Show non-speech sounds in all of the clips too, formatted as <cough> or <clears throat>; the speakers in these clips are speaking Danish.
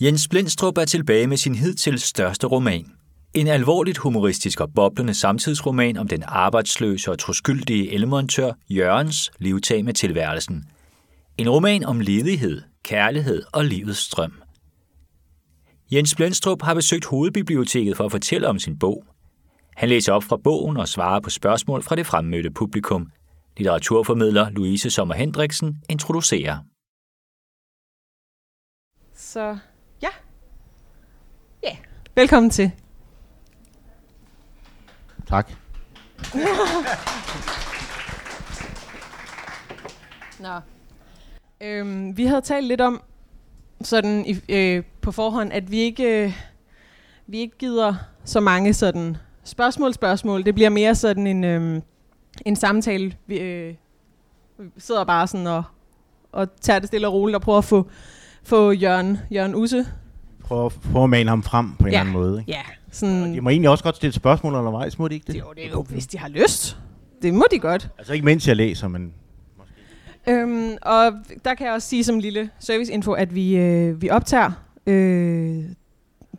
Jens Blindstrup er tilbage med sin hidtil største roman. En alvorligt humoristisk og boblende samtidsroman om den arbejdsløse og troskyldige elmontør Jørgens livtag med tilværelsen. En roman om ledighed, kærlighed og livets strøm. Jens Blindstrup har besøgt Hovedbiblioteket for at fortælle om sin bog. Han læser op fra bogen og svarer på spørgsmål fra det fremmødte publikum. Litteraturformidler Louise Sommer Hendriksen introducerer. Så velkommen til. Tak. <laughs> Nå. Øhm, vi havde talt lidt om, sådan i, øh, på forhånd, at vi ikke, øh, vi ikke gider så mange sådan spørgsmål, spørgsmål. Det bliver mere sådan en, øh, en samtale. Vi, øh, vi sidder bare sådan og, og tager det stille og roligt og prøver at få, få Jørgen, Jørgen Usse. Prøv, at- prøv at male ham frem på en Ja. eller anden måde. Ikke? Ja, sådan, De må egentlig også godt stille spørgsmål undervejs, må de ikke det? jo, det er jo, hvis de har lyst. Det må de godt. Altså ikke mens jeg læser, men Øhm, og der kan jeg også sige som lille serviceinfo, at vi, øh, vi optager øh,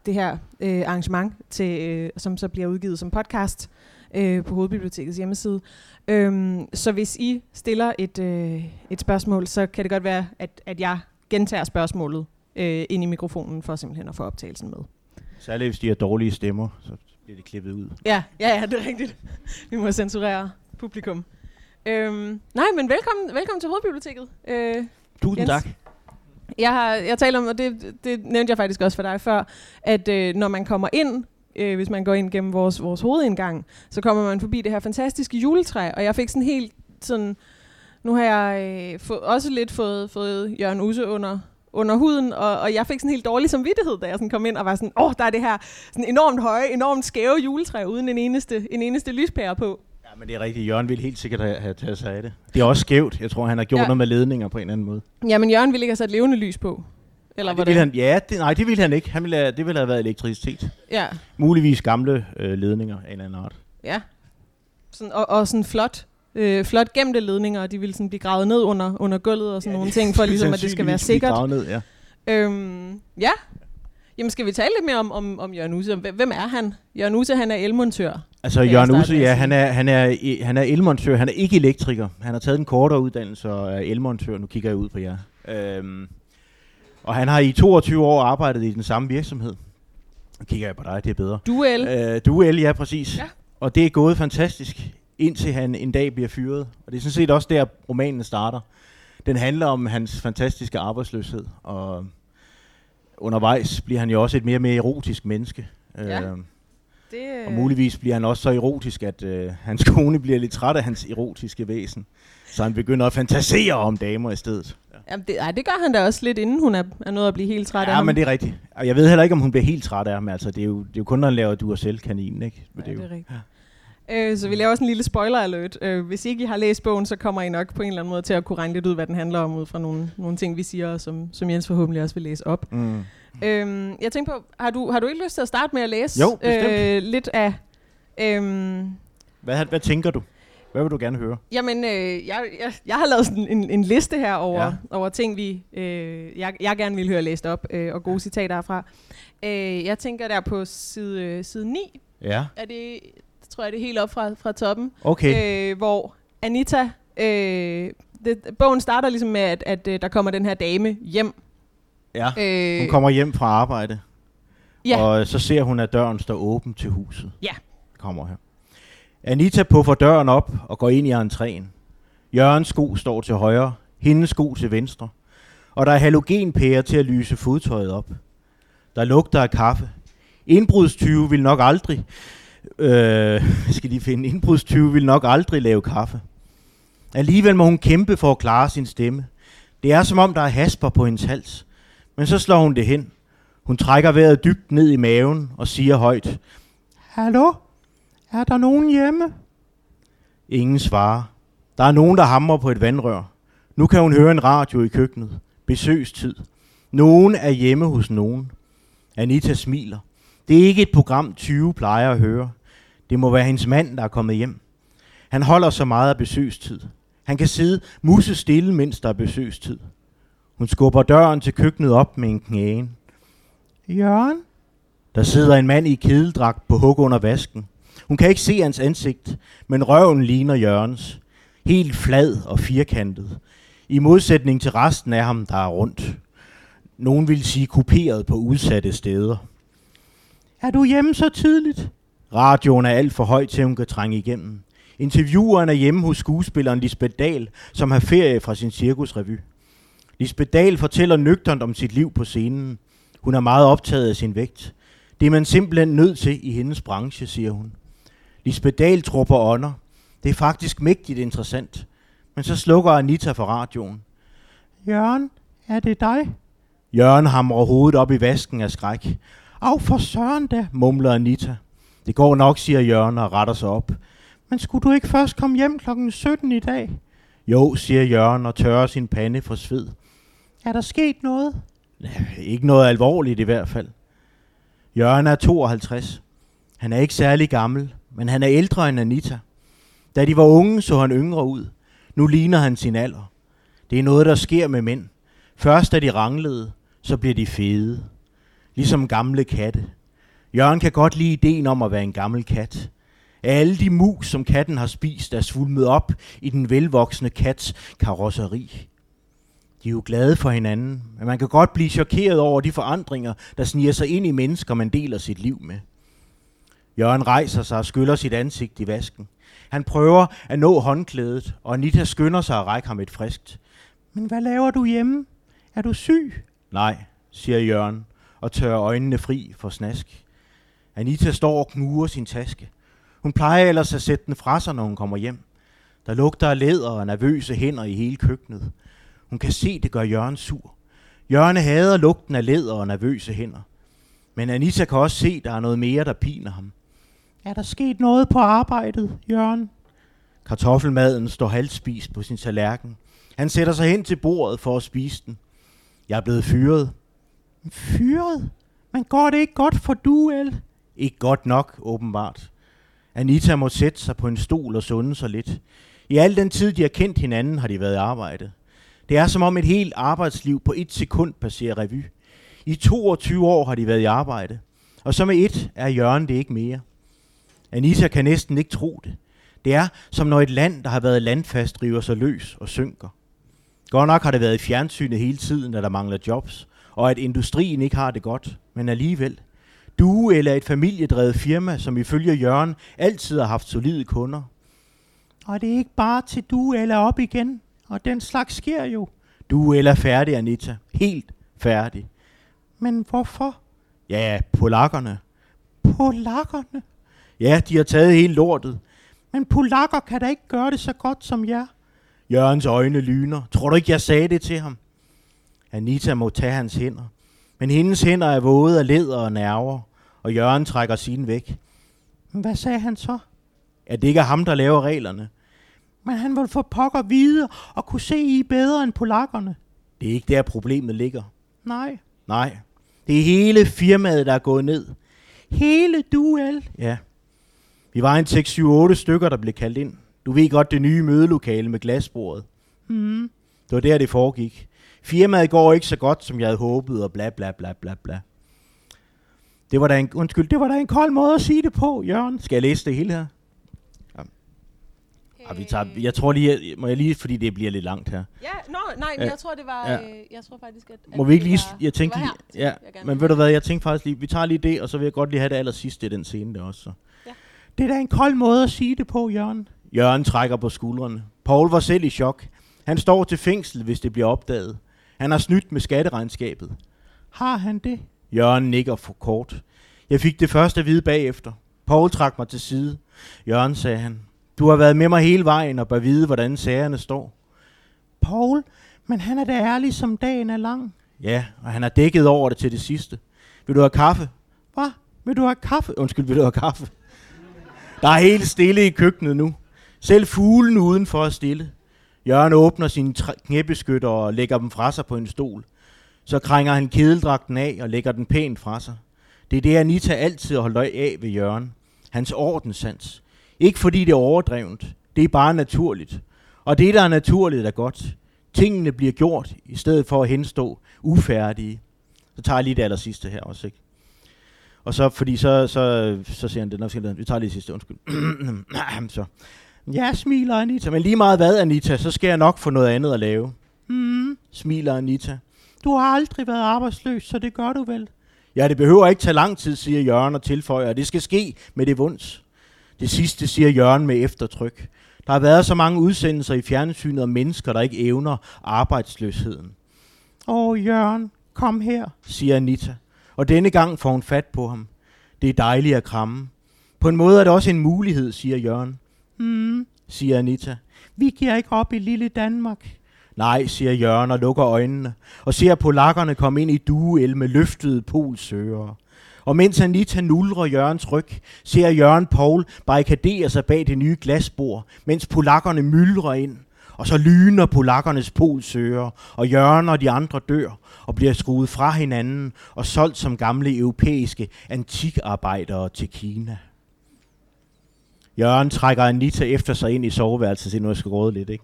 det her øh, arrangement, til, øh, som så bliver udgivet som podcast øh, på Hovedbibliotekets hjemmeside. Øhm, så hvis I stiller et, øh, et spørgsmål, så kan det godt være, at, at jeg gentager spørgsmålet øh, ind i mikrofonen for simpelthen at få optagelsen med. særligt hvis de har dårlige stemmer, så bliver de klippet ud. Ja, ja, ja, det er rigtigt. Vi må censurere publikum. Øhm, nej, men velkommen, velkommen til Hovedbiblioteket. Øh, Tusind Jens. tak. Jeg har jeg taler om, og det, det nævnte jeg faktisk også for dig før, at øh, når man kommer ind, øh, hvis man går ind gennem vores, vores hovedindgang, så kommer man forbi det her fantastiske juletræ, og jeg fik sådan helt sådan, nu har jeg øh, få, også lidt fået, fået Jørgen Use under, under huden, og, og jeg fik sådan en helt dårlig samvittighed, da jeg sådan kom ind og var sådan, åh, oh, der er det her sådan enormt høje, enormt skæve juletræ, uden en eneste, en eneste lyspære på. Ja, men det er rigtigt. Jørgen vil helt sikkert have, have taget sig af det. Det er også skævt. Jeg tror, han har gjort Ja. ja. noget med ledninger på en eller anden måde. Jamen, Jørgen ville ikke have sat levende lys på. Eller det hvordan? ville han, ja, det, nej, det ville han ikke. Han ville, have- det ville have været elektricitet. Ja, Muligvis gamle øh, ledninger af en eller anden art. Ja. Sådan, og, og sådan flot, øh, flot gemte ledninger, og de vil sådan blive gravet ned under, under gulvet og sådan ja, nogle ting, for ligesom, at det skal være sikkert. Ned, ja. Øhm, ja. Jamen, skal vi tale lidt mere om, om, om Jørgen Use? Hvem er han? Jørgen Use, han er elmontør. Altså, Jørgen Use, ja, han er, han, er, han er elmontør. Han er ikke elektriker. Han har taget en kortere uddannelse og er elmontør. Nu kigger jeg ud på jer. Øhm, og han har i 22 år arbejdet i den samme virksomhed. Nu kigger jeg på dig, det er bedre. Duel. Øh, du er el, ja, præcis. Ja. Og det er gået fantastisk, indtil han en dag bliver fyret. Og det er sådan set også der, romanen starter. Den handler om hans fantastiske arbejdsløshed. Og undervejs bliver han jo også et mere og mere erotisk menneske. Ja. Øhm, det, og muligvis bliver han også så erotisk, at øh, hans <laughs> kone bliver lidt træt af hans erotiske væsen. Så han begynder at fantasere om damer i stedet. Jamen, det, ej, det gør han da også lidt, inden hun er, er nået at blive helt træt af Ja, ham. men det er rigtigt. Og jeg ved heller ikke, om hun bliver helt træt af ham. Altså, det er jo, det er jo kun, når han laver du og selv kanin, ikke? Men Ja, det er det jo, er rigtigt. Øh, så vi laver også en lille spoiler alert. Øh, hvis ikke I har læst bogen, så kommer I nok på en eller anden måde til at kunne regne lidt ud, hvad den handler om, ud fra nogle, nogle ting, vi siger, som, som Jens forhåbentlig også vil læse op. mm. Øhm, jeg tænker på, har du, har du ikke lyst til at starte med at læse Jo, bestemt. lidt af... Øhm, Hvad, hvad tænker du? Hvad vil du gerne høre? jamen, øh, jeg, jeg, jeg har lavet sådan en, en liste her over, ja. Ja. over ting, vi, øh, jeg, jeg gerne vil høre læst op, øh, og gode citater herfra. Øh, jeg tænker der på side, side 9, Ja. er det, tror jeg, det er helt op fra, fra toppen, Okay. øh, hvor Anita... Øh, det, bogen starter ligesom med, at, at øh, der kommer den her dame hjem. Ja. Øh, Hun kommer hjem fra arbejde, ja, og så ser hun, at døren står åben til huset. Ja. Kommer her. Anita puffer døren op og går ind i entréen. Jørgens sko står til højre, hendes sko til venstre. Og der er halogenpærer til at lyse fodtøjet op. Der lugter af kaffe. Indbrudstyve vil nok aldrig... Øh, <laughs> skal de finde? Indbrudstyve vil nok aldrig lave kaffe. Alligevel må hun kæmpe for at klare sin stemme. Det er som om, der er hasper på hendes hals. Men så slår hun det hen. Hun trækker vejret dybt ned i maven og siger højt. Hallo? Er der nogen hjemme? Ingen svarer. Der er nogen, der hamrer på et vandrør. Nu kan hun høre en radio i køkkenet. Besøgstid. Nogen er hjemme hos nogen. Anita smiler. Det er ikke et program, 20 plejer at høre. Det må være hendes mand, der er kommet hjem. Han holder så meget af besøgstid. Han kan sidde musse stille, mens der er besøgstid. Hun skubber døren til køkkenet op med en knæen. Jørgen? Der sidder en mand i kedeldragt på hug under vasken. Hun kan ikke se hans ansigt, men røven ligner Jørgens. Helt flad og firkantet. I modsætning til resten af ham, der er rundt. Nogen vil sige kuperet på udsatte steder. Er du hjemme så tidligt? Radioen er alt for høj til, hun kan trænge igennem. Intervieweren er hjemme hos skuespilleren Lisbeth Dahl, som har ferie fra sin cirkusrevy. Lisbeth Dahl fortæller nøgternt om sit liv på scenen. Hun er meget optaget af sin vægt. Det er man simpelthen nødt til i hendes branche, siger hun. Lisbeth Dahl tror på ånder. Det er faktisk mægtigt interessant. Men så slukker Anita for radioen. Jørgen, er det dig? Jørgen hamrer hovedet op i vasken af skræk. Af for søren da, mumler Anita. Det går nok, siger Jørgen og retter sig op. Men skulle du ikke først komme hjem klokken 17 i dag? Jo, siger Jørgen og tørrer sin pande for sved. Er der sket noget? Ja, ikke noget alvorligt i hvert fald. Jørgen er 52. Han er ikke særlig gammel, men han er ældre end Anita. Da de var unge, så han yngre ud. Nu ligner han sin alder. Det er noget, der sker med mænd. Først er de ranglede, så bliver de fede. Ligesom gamle katte. Jørgen kan godt lide ideen om at være en gammel kat. Alle de mus, som katten har spist, er svulmet op i den velvoksne kats karosseri. De er jo glade for hinanden, men man kan godt blive chokeret over de forandringer, der sniger sig ind i mennesker, man deler sit liv med. Jørgen rejser sig og skyller sit ansigt i vasken. Han prøver at nå håndklædet, og Anita skynder sig at række ham et friskt. Men hvad laver du hjemme? Er du syg? Nej, siger Jørgen og tørrer øjnene fri for snask. Anita står og knuger sin taske. Hun plejer ellers at sætte den fra sig, når hun kommer hjem. Der lugter af læder og nervøse hænder i hele køkkenet. Hun kan se, det gør Jørgen sur. Jørgen hader lugten af læder og nervøse hænder. Men Anita kan også se, der er noget mere, der piner ham. Er der sket noget på arbejdet, Jørgen? Kartoffelmaden står halvspist på sin tallerken. Han sætter sig hen til bordet for at spise den. Jeg er blevet fyret. Fyret? Man går det ikke godt for duel? Ikke godt nok, åbenbart. Anita må sætte sig på en stol og sunde sig lidt. I al den tid, de har kendt hinanden, har de været i arbejde. Det er som om et helt arbejdsliv på et sekund passerer revy. I 22 år har de været i arbejde. Og så med et er Jørgen det ikke mere. Anita kan næsten ikke tro det. Det er som når et land, der har været landfast, river sig løs og synker. Godt nok har det været i fjernsynet hele tiden, at der mangler jobs, og at industrien ikke har det godt, men alligevel. Du eller et familiedrevet firma, som ifølge Jørgen altid har haft solide kunder. Og det er ikke bare til du eller op igen, og den slags sker jo. Du eller færdig, Anita. Helt færdig. Men hvorfor? Ja, polakkerne. Polakkerne? Ja, de har taget hele lortet. Men polakker kan da ikke gøre det så godt som jer. Jørgens øjne lyner. Tror du ikke, jeg sagde det til ham? Anita må tage hans hænder. Men hendes hænder er våde af leder og nerver, og Jørgen trækker sine væk. Hvad sagde han så? At det ikke er ham, der laver reglerne. Men han vil få pokker vide og kunne se I bedre end polakkerne. Det er ikke der, problemet ligger. Nej. Nej. Det er hele firmaet, der er gået ned. Hele duel? Ja. Vi var en 6-7-8 stykker, der blev kaldt ind. Du ved godt det nye mødelokale med glasbordet. Mm. Det var der, det foregik. Firmaet går ikke så godt, som jeg havde håbet, og bla bla bla bla bla. Det var da en, undskyld, det var da en kold måde at sige det på, Jørgen. Skal jeg læse det hele her? Ja. Ja, vi tager, jeg tror lige, må jeg lige, fordi det bliver lidt langt her. Ja, no, nej, Ja. jeg tror, det var... Ja. Øh, jeg tror faktisk, at... Må at vi ikke lige, var- jeg tænkte lige, her, ja, jeg gerne men vil. ved du hvad, jeg tænkte faktisk lige, vi tager lige det, og så vil jeg godt lige have det aller sidste i den scene der også. Så. Ja. Det er da en kold måde at sige det på, Jørgen. Jørgen trækker på skuldrene. Paul var selv i chok. Han står til fængsel, hvis det bliver opdaget. Han har snydt med skatteregnskabet. Har han det? Jørgen nikker for kort. Jeg fik det første at vide bagefter. Paul trak mig til side. Jørgen, sagde han, du har været med mig hele vejen og bør vide, hvordan sagerne står. Paul, men han er da ærlig, som dagen er lang. Ja, og han har dækket over det til det sidste. Vil du have kaffe? Hvad? Vil du have kaffe? Undskyld, vil du have kaffe? Der er helt stille i køkkenet nu. Selv fuglen udenfor er stille. Jørgen åbner sine knæbeskytter og lægger dem fra sig på en stol. Så krænger han kedeldragten af og lægger den pænt fra sig. Det er det, Anita altid har holdt øje af ved Jørgen. Hans ordenssans. Ikke fordi det er overdrevent. Det er bare naturligt. Og det, der er naturligt, er godt. Tingene bliver gjort, i stedet for at henstå ufærdige. Så tager jeg lige det aller sidste her også, ikke? Og så, fordi så, så, så siger han det, nok skal vi tager lige det sidste, undskyld. <clears throat> så. Ja, smiler Anita. Men lige meget hvad, Anita, så skal jeg nok få noget andet at lave. Hmm, smiler Anita. Du har aldrig været arbejdsløs, så det gør du vel. Ja, det behøver ikke tage lang tid, siger Jørgen og tilføjer. Det skal ske med det vunds. Det sidste siger Jørgen med eftertryk. Der har været så mange udsendelser i fjernsynet om mennesker, der ikke evner arbejdsløsheden. Åh, Jørgen, kom her, siger Anita. Og denne gang får hun fat på ham. Det er dejligt at kramme. På en måde er det også en mulighed, siger Jørgen. Hmm, siger Anita. Vi giver ikke op i lille Danmark. Nej, siger Jørgen og lukker øjnene, og ser polakkerne komme ind i duel med løftede polsøger. Og mens Anita nulrer Jørgens ryg, ser Jørgen Paul barrikadere sig bag det nye glasbord, mens polakkerne myldrer ind. Og så lyner polakkernes polsøger, og Jørgen og de andre dør, og bliver skruet fra hinanden og solgt som gamle europæiske antikarbejdere til Kina. Jørgen trækker Anita efter sig ind i soveværelset, så nu jeg skal råde lidt, ikke?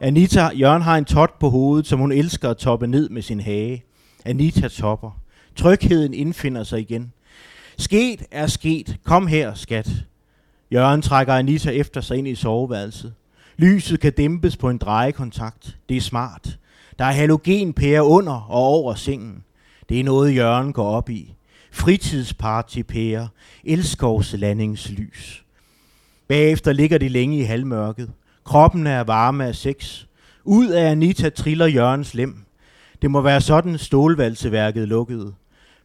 Anita, Jørgen har en tot på hovedet, som hun elsker at toppe ned med sin hage. Anita topper. Trygheden indfinder sig igen. Sket er sket. Kom her, skat. Jørgen trækker Anita efter sig ind i soveværelset. Lyset kan dæmpes på en drejekontakt. Det er smart. Der er halogenpære under og over sengen. Det er noget, Jørgen går op i. Fritidspartypære. Elskovslandingslys. Bagefter ligger de længe i halvmørket. Kroppen er varme af sex. Ud af Anita triller Jørgens lem. Det må være sådan stålvalseværket lukkede.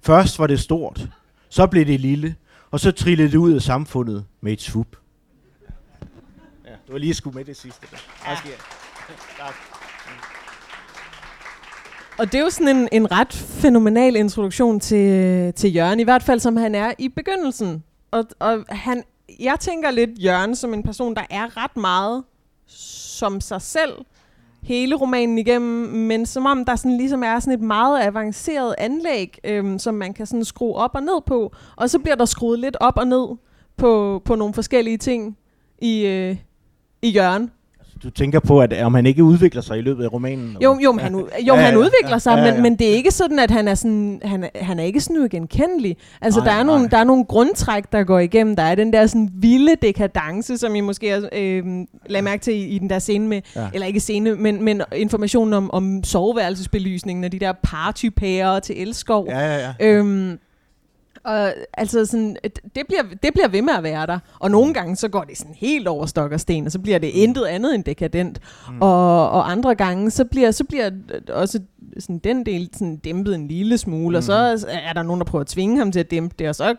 Først var det stort, så blev det lille, og så trillede det ud af samfundet med et svup. Ja, det var lige sgu med det sidste. Der. Ja. Og det er jo sådan en, en ret fænomenal introduktion til, til Jørgen, i hvert fald som han er i begyndelsen. Og, og han, jeg tænker lidt Jørgen som en person, der er ret meget som sig selv hele romanen igennem, men som om der sådan ligesom er sådan et meget avanceret anlæg, øhm, som man kan sådan skrue op og ned på, og så bliver der skruet lidt op og ned på, på nogle forskellige ting i, øh, i Jørgen du tænker på, at om han ikke udvikler sig i løbet af romanen? Jo, jo, han, jo, ja, han udvikler ja, sig, ja, ja, ja. Men, men det er ikke sådan, at han er sådan, han, han er ikke sådan uigenkendelig. Altså, nej, der, er nogle, der er nogle grundtræk, der går igennem. Der er den der sådan vilde dekadence, som I måske øh, lagde mærke til i, i den der scene med, ja. eller ikke scene, men, men informationen om, om soveværelsesbelysningen og de der partypærer til Elskov. Ja, ja, ja. Øhm, og altså sådan, det bliver, det bliver ved med at være der. Og nogle mm. gange, så går det sådan helt over stok og sten, og så bliver det mm. intet andet end dekadent. Mm. Og, og andre gange, så bliver, så bliver også sådan den del sådan dæmpet en lille smule, mm. og så er der nogen, der prøver at tvinge ham til at dæmpe det, og så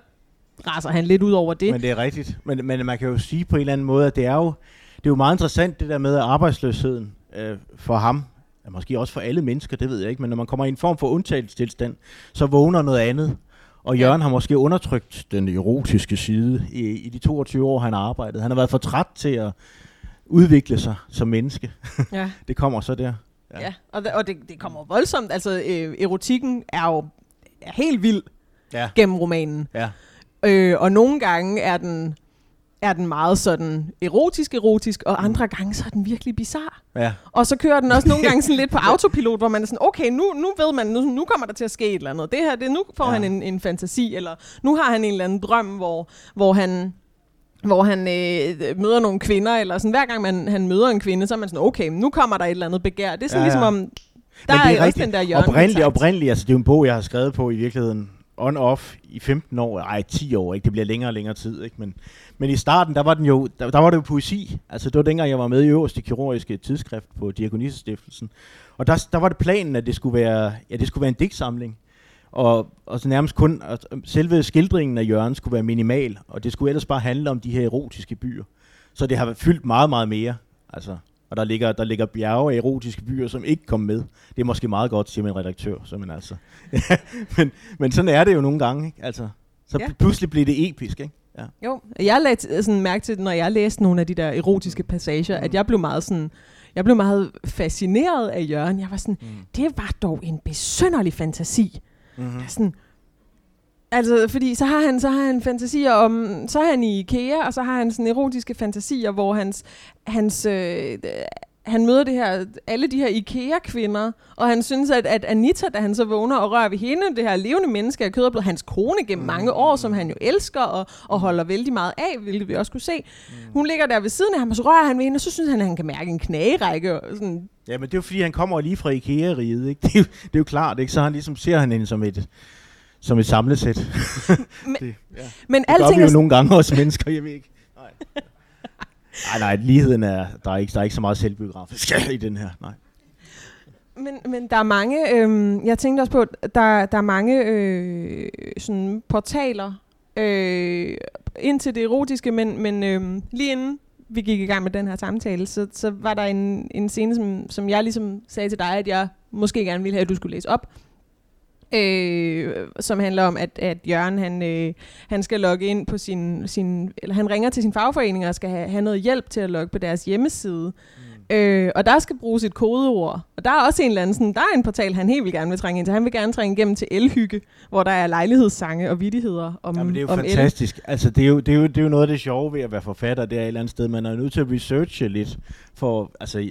raser han lidt ud over det. Men det er rigtigt. Men, men man kan jo sige på en eller anden måde, at det er jo, det er jo meget interessant, det der med arbejdsløsheden øh, for ham, måske også for alle mennesker, det ved jeg ikke, men når man kommer i en form for undtagelsestilstand, så vågner noget andet. Og Jørgen har måske undertrykt den erotiske side i, i de 22 år, han har arbejdet. Han har været for træt til at udvikle sig som menneske. Ja. <laughs> det kommer så der. Ja, ja og, det, og det, det kommer voldsomt. Altså, øh, erotikken er jo er helt vild ja. gennem romanen. Ja. Øh, og nogle gange er den er den meget sådan erotisk-erotisk, og mm. andre gange så er den virkelig bizar. Ja. Og så kører den også nogle gange <laughs> sådan lidt på autopilot, hvor man er sådan, okay, nu, nu ved man, nu, nu kommer der til at ske et eller andet. Det her, det, nu får ja. han en, en fantasi, eller nu har han en eller anden drøm, hvor, hvor han hvor han øh, møder nogle kvinder, eller sådan, hver gang man, han møder en kvinde, så er man sådan, okay, nu kommer der et eller andet begær. Det er sådan ja, ja. ligesom om, der Men det er, er også den der hjørne. Oprindeligt, oprindeligt, altså det er jo en bog, jeg har skrevet på i virkeligheden, on-off i 15 år, ej 10 år, ikke? det bliver længere og længere tid, ikke? Men, men i starten, der var, den jo, der, der var det jo poesi. Altså det var dengang, jeg var med i øverste kirurgiske tidsskrift på Diakonisestiftelsen, Og der, der var det planen, at det skulle være, ja, det skulle være en digtsamling. Og, og så nærmest kun, at selve skildringen af Jørgen skulle være minimal, og det skulle ellers bare handle om de her erotiske byer. Så det har fyldt meget, meget mere. Altså, og der ligger, der ligger bjerge af erotiske byer, som ikke kom med. Det er måske meget godt, siger min redaktør. Så, men, altså. <laughs> men, men sådan er det jo nogle gange. Ikke? Altså, så ja. pludselig bliver det episk. Ikke? Ja. Jo, jeg lagde sådan mærke til, når jeg læste nogle af de der erotiske passager, mm. at jeg blev meget sådan, jeg blev meget fascineret af Jørgen. Jeg var sådan, mm. det var dog en besønderlig fantasi. Mm-hmm. Der sådan, Altså, fordi så har han så har han fantasier om, så er han i IKEA, og så har han sådan erotiske fantasier, hvor hans, hans øh, han møder det her, alle de her IKEA-kvinder, og han synes, at, at Anita, da han så vågner og rører ved hende, det her levende menneske af kød, er blevet hans kone gennem mange år, som han jo elsker og, og holder vældig meget af, hvilket vi også kunne se. Hun ligger der ved siden af ham, og så rører han ved hende, og så synes han, at han kan mærke en knagerække. Og sådan. Ja, men det er jo fordi, han kommer lige fra IKEA-riget, ikke? Det er, jo, det er jo klart, ikke? Så han ligesom ser han hende som et, som et samlesæt. <laughs> Men, det, ja. men Det gør vi er jo nogle gange også mennesker, jeg ved ikke. Nej. Nej, nej, ligheden er, der er ikke, der er ikke så meget selvbiografisk i den her, nej. Men, men der er mange, øh, jeg tænkte også på, der, der er mange øh, sådan portaler øh, ind til det erotiske, men, men øh, lige inden vi gik i gang med den her samtale, så, så var der en, en scene, som, som jeg ligesom sagde til dig, at jeg måske gerne ville have, at du skulle læse op. Øh, som handler om, at, at Jørgen han, øh, han skal logge ind på sin, sin... Eller han ringer til sin fagforening og skal have, have noget hjælp til at logge på deres hjemmeside. Mm. Øh, og der skal bruges et kodeord. Og der er også en eller anden sådan, der er en portal, han helt vil gerne vil trænge ind til. Han vil gerne trænge igennem til elhygge, hvor der er lejlighedssange og vittigheder om, Jamen, det er jo fantastisk. Altså, det er jo, det, er jo, det er jo noget af det sjove ved at være forfatter, det er et eller andet sted. Man er nødt til at researche lidt. For, altså,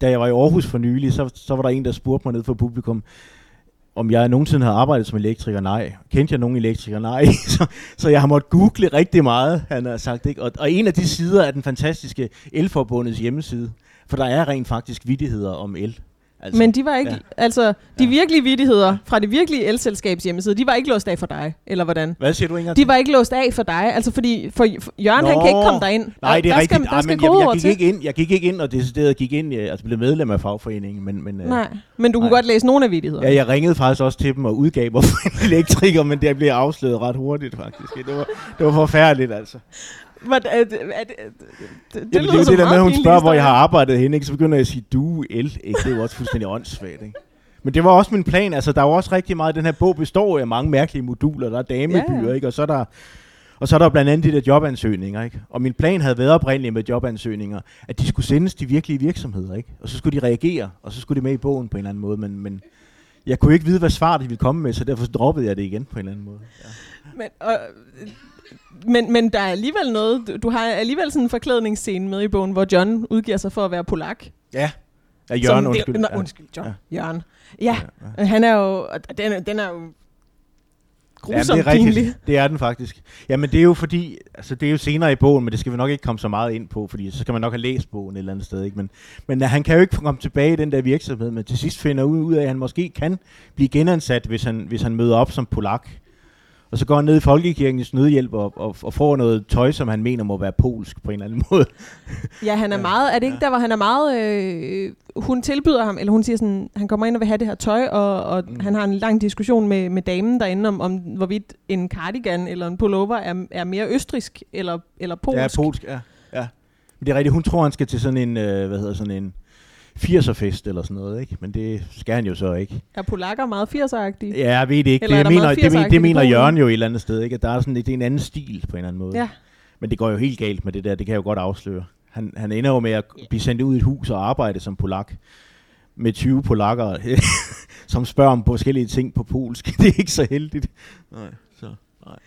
da jeg var i Aarhus for nylig, så, så var der en, der spurgte mig ned for publikum, om jeg nogensinde havde arbejdet som elektriker, nej. Kendte jeg nogen elektriker, nej. <laughs> så, så jeg har måttet google rigtig meget, han har sagt. Ikke? Og, og en af de sider er den fantastiske Elforbundets hjemmeside, for der er rent faktisk vidtigheder om el. Altså, Men de var ikke, ja. altså, de Ja. virkelige vittigheder fra det virkelige elselskabs hjemmeside, de var ikke låst af for dig, eller hvordan? Hvad siger du, Inger? De var ikke låst af for dig, altså fordi, for, Jørgen, Nå, han kan ikke komme derind. Nej, det er der rigtigt. Skal, der Ej, skal men jeg, jeg, gik til. ikke ind, jeg gik ikke ind og decideret gik ind, øh, altså blev medlem af fagforeningen, men, men øh, Nej, men du kunne Nej. godt læse nogle af vittighederne. ja, jeg ringede faktisk også til dem og udgav mig for <laughs> en elektriker, men det blev afsløret ret hurtigt faktisk. Det var, det var forfærdeligt altså. Hvad, er, det, er, det, det, Jamen, det er jo det der med, at hun spørger, hvor jeg har arbejdet henne, ikke? så begynder jeg at sige du, el, ikke? det er jo også fuldstændig åndssvagt. Ikke? Men det var også min plan, altså der er jo også rigtig meget, den her bog består af mange mærkelige moduler, der er damebyer, ja. ikke? og så er der og så er der blandt andet de der jobansøgninger, ikke? Og min plan havde været oprindeligt med jobansøgninger, at de skulle sendes til virkelige virksomheder, ikke? Og så skulle de reagere, og så skulle de med i bogen på en eller anden måde, men, men jeg kunne ikke vide, hvad svar de ville komme med, så derfor droppede jeg det igen på en eller anden måde. Ja. Men, og, men, men der er alligevel noget, du- har alligevel sådan en forklædningsscene med i bogen, hvor John udgiver sig for at være polak. Ja, ja Jørgen, Som- undskyld. Det, nå, Ja. undskyld, John. Ja. Ja. Jørgen. Ja, ja, han er jo, den, den er jo Jamen, grusomt det er rigtigt. pinlig. Det er den faktisk. Jamen, det er jo fordi, altså det er jo senere i bogen, men det skal vi nok ikke komme så meget ind på, fordi så skal man nok have læst bogen et eller andet sted. Ikke? Men, men han kan jo ikke komme tilbage i den der virksomhed, men til sidst finder ud ud af, at han måske kan blive genansat, hvis han, hvis han møder op som polak. Og så går han ned i Folkekirkens nødhjælp og, og, og får noget tøj, som han mener må være polsk på en eller anden <laughs> måde. Ja, han er Ja. meget, er det ikke Ja. der, hvor han er meget, øh, hun tilbyder ham, eller hun siger sådan, han kommer ind og vil have det her tøj, og, og Mm. han har en lang diskussion med, med damen derinde om, om, hvorvidt en cardigan eller en pullover er, er mere østrisk eller, eller polsk. Ja, polsk, ja. ja. Men det er rigtigt, hun tror, han skal til sådan en, øh, hvad hedder sådan en 80'er-fest eller sådan noget, ikke? Men det skal han jo så ikke. Er polakker meget 80'er-agtige? Ja, jeg ved det ikke. Eller Det, er mener, meget det, men- 80'er-agtigt det mener? Jørgen jo et eller andet sted, ikke? At der er sådan, det er en anden stil på en eller anden måde. Ja. Men det går jo helt galt med det der, det kan jeg jo godt afsløre. Han, han ender jo med at blive sendt ud i et hus og arbejde som polak med 20 polakker, <laughs> som spørger om forskellige ting på polsk. <laughs> det er ikke så heldigt. Nej, så, nej.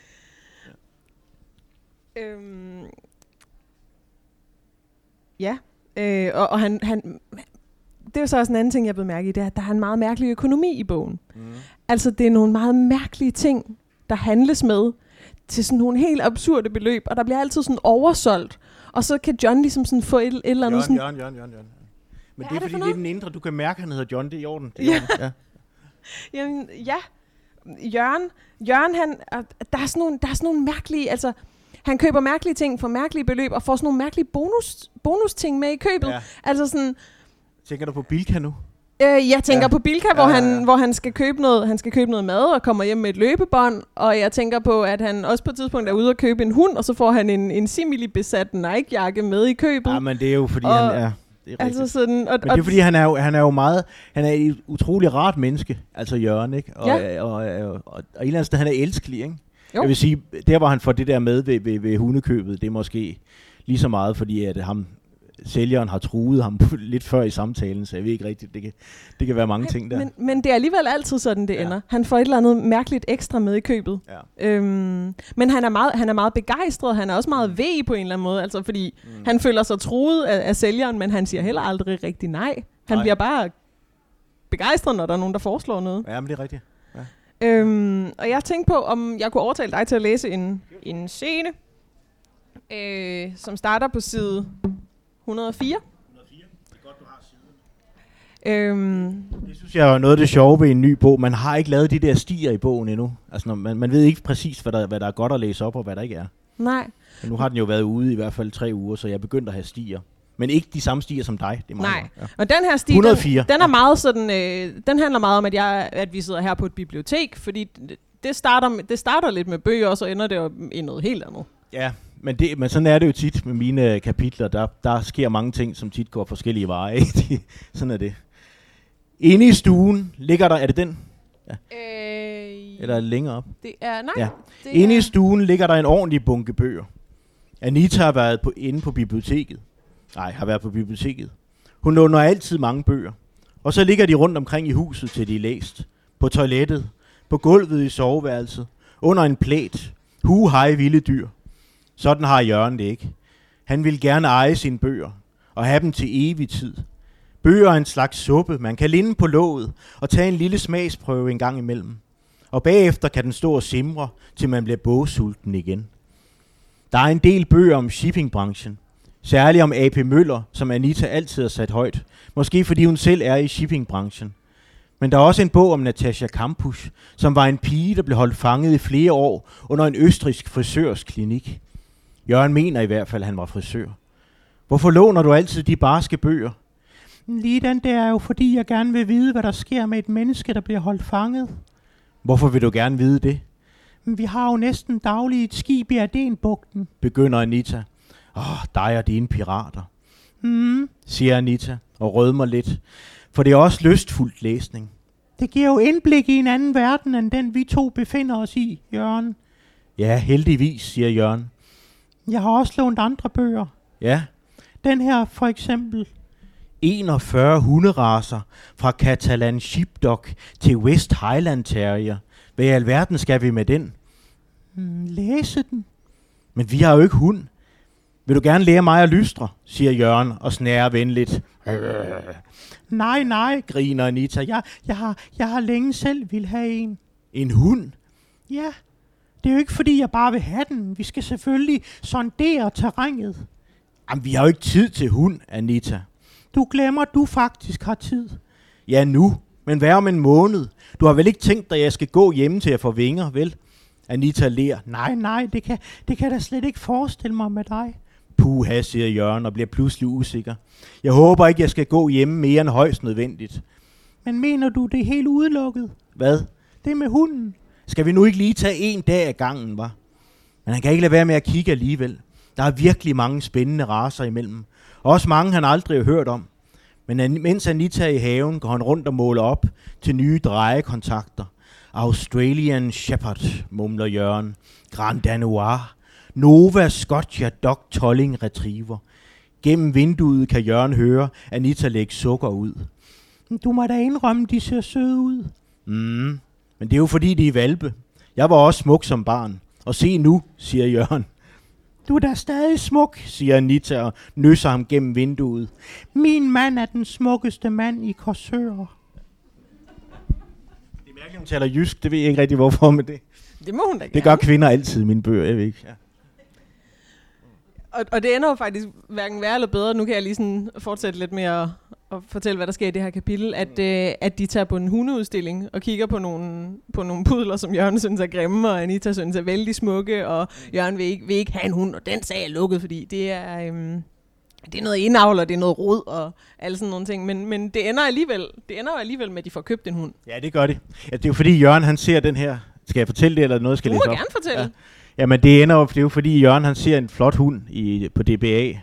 Øhm, ja, øh, og, og han, han, det er jo så også en anden ting, jeg blev mærke i, det er, at der er en meget mærkelig økonomi i bogen. Mm. Altså, det er nogle meget mærkelige ting, der handles med til sådan nogle helt absurde beløb, og der bliver altid sådan oversolgt. Og så kan John ligesom sådan få et, et eller andet Jørgen, sådan... Jørgen, Jørgen, Jørgen, Jørgen. Men Hvad det er, er det fordi for det er den indre, du kan mærke, at han hedder John, det er i orden. Det er Ja. orden. ja. <laughs> Jamen, ja. Jørgen, Jørgen han, er- der, er sådan nogle, der er sådan nogle mærkelige... Altså, han køber mærkelige ting for mærkelige beløb, og får sådan nogle mærkelige bonus, bonus ting med i købet. ja. Altså sådan... Tænker du på Bilka nu? Øh, jeg tænker Ja. ja. på Bilka, Ja, hvor, ja, han, ja. hvor han skal købe noget, han skal købe noget mad og kommer hjem med et løbebånd, og jeg tænker på, at han også på et tidspunkt er ude og købe en hund, og så får han en, en simili-besat Nike-jakke med i købet. Ja, men det er jo fordi, Og- han er... Det er altså sådan, og, Men det er fordi, han er jo, han er jo meget, han er et utrolig rart menneske, altså Jørgen, ikke? Og, Ja. og, og, og, og, og et eller andet sted, han er elskelig, ikke? Jo. Jeg vil sige, der hvor han får det der med ved, ved, ved hundekøbet, det er måske lige så meget, fordi at ham, sælgeren har truet ham <laughs> lidt før i samtalen, så jeg ved ikke rigtigt, det kan, det kan være mange ting der. Men, men det er alligevel altid sådan, det Ja. ender. Han får et eller andet mærkeligt ekstra med i købet. Ja. Øhm, men han er, meget, han er meget begejstret, han er også meget væg på en eller anden måde, altså fordi mm. han føler sig truet af, af sælgeren, men han siger heller aldrig rigtig nej. Han Nej. bliver bare begejstret, når der er nogen, der foreslår noget. Ja, men det er rigtigt. Øhm, og jeg tænkte på, om jeg kunne overtale dig til at læse en, en scene, øh, som starter på side 104. Øhm, Det synes jeg er noget af det sjove ved en ny bog. Man har ikke lavet de der stier i bogen endnu. Altså, når man, man ved ikke præcis, hvad der, hvad der er godt at læse op, og hvad der ikke er. nej, Men nu har den jo været ude i hvert fald tre uger, så jeg er begyndt at have stier. Men ikke de samme stier som dig. Det er meget Nej. godt. Ja. Og den her stil, 104. Den, den er meget sådan, øh, den handler meget om, at, jeg, at vi sidder her på et bibliotek, fordi det- det starter, det starter lidt med bøger, og så ender det jo i noget helt andet. Ja, men, det, men sådan er det jo tit med mine kapitler. Der, der sker mange ting, som tit går forskellige veje. <laughs> ikke? Sådan er det. Inde i stuen ligger der... Er det den? Øh, Eller er længere op? det er, nej, Ja. det Inde er, i stuen ligger der en ordentlig bunke bøger. Anita har været på, inde på biblioteket. Nej, har været på biblioteket. Hun låner altid mange bøger. Og så ligger de rundt omkring i huset, til de er læst. På toilettet, på gulvet i soveværelset, under en plæt. Hu hej vilde dyr. Sådan har Jørgen det ikke. Han vil gerne eje sine bøger og have dem til evig tid. Bøger er en slags suppe, man kan linde på låget og tage en lille smagsprøve en gang imellem. Og bagefter kan den stå og simre, til man bliver bogsulten igen. Der er en del bøger om shippingbranchen. Særligt om AP Møller, som Anita altid har sat højt. Måske fordi hun selv er i shippingbranchen. Men der er også en bog om Natasha Kampusch, som var en pige, der blev holdt fanget i flere år under en østrisk frisørs klinik. Jørgen mener i hvert fald, at han var frisør. Hvorfor låner du altid de barske bøger? Lige den der er jo fordi, jeg gerne vil vide, hvad der sker med et menneske, der bliver holdt fanget. Hvorfor vil du gerne vide det? Vi har jo næsten dagligt et skib i Adenbugten, begynder Anita. Åh, oh, dig og dine pirater. Hmm, siger Anita og rødmer lidt, for det er også lystfuldt læsning. Det giver jo indblik i en anden verden, end den vi to befinder os i, Jørgen. Ja, heldigvis, siger Jørgen. Jeg har også lånt andre bøger. Ja. Den her for eksempel. 41 hunderaser fra Catalan Sheepdog til West Highland Terrier. Hvad i alverden skal vi med den? Hmm, læse den. Men vi har jo ikke hund. Vil du gerne lære mig at lystre, siger Jørgen og snærer venligt. Nej, nej, griner Anita. Jeg, jeg, har, jeg har længe selv vil have en. En hund? Ja, det er jo ikke fordi, jeg bare vil have den. Vi skal selvfølgelig sondere terrænet. Jamen, vi har jo ikke tid til hund, Anita. Du glemmer, du faktisk har tid. Ja, nu. Men hvad om en måned? Du har vel ikke tænkt dig, at jeg skal gå hjemme til at få vinger, vel? Anita ler. Nej, nej, det kan, det kan jeg da slet ikke forestille mig med dig. Puha, siger Jørgen og bliver pludselig usikker. Jeg håber ikke, jeg skal gå hjemme mere end højst nødvendigt. Men mener du, det er helt udelukket? Hvad? Det med hunden. Skal vi nu ikke lige tage en dag ad gangen, var? Men han kan ikke lade være med at kigge alligevel. Der er virkelig mange spændende raser imellem. Også mange, han aldrig har hørt om. Men mens mens Anita er i haven, går han rundt og måler op til nye drejekontakter. Australian Shepherd, mumler Jørgen. Grand Danois. Nova Scotia Dog Tolling Retriever. Gennem vinduet kan Jørgen høre Anita lægge sukker ud. Du må da indrømme, de ser søde ud. Mm, men det er jo fordi, de er valpe. Jeg var også smuk som barn. Og se nu, siger Jørgen. Du er da stadig smuk, siger Anita og nysser ham gennem vinduet. Min mand er den smukkeste mand i Korsør. Det er mærkeligt, hun taler jysk. Det ved jeg ikke rigtig, hvorfor, men det, Det må hun da det gør gerne. kvinder altid mine bøger. Jeg ved ikke. Ja. Og, og det ender jo faktisk hverken værre eller bedre. Nu kan jeg lige sådan fortsætte lidt med at, fortælle, hvad der sker i det her kapitel. At, øh, at de tager på en hundeudstilling og kigger på nogle, på nogle pudler, som Jørgen synes er grimme, og Anita synes er vældig smukke, og Jørgen vil ikke, vil ikke have en hund, og den sag er lukket, fordi det er... Øhm, det er noget indavl, og det er noget rod, og alle sådan nogle ting. Men, men det ender alligevel, det ender alligevel med, at de får købt en hund. ja, det gør det. Ja, det er jo fordi, Jørgen han ser den her... Skal jeg fortælle det, eller noget skal Du jeg må læse op? gerne fortælle. Ja. Jamen, det ender jo, det er jo fordi, Jørgen han ser en flot hund i, på DBA.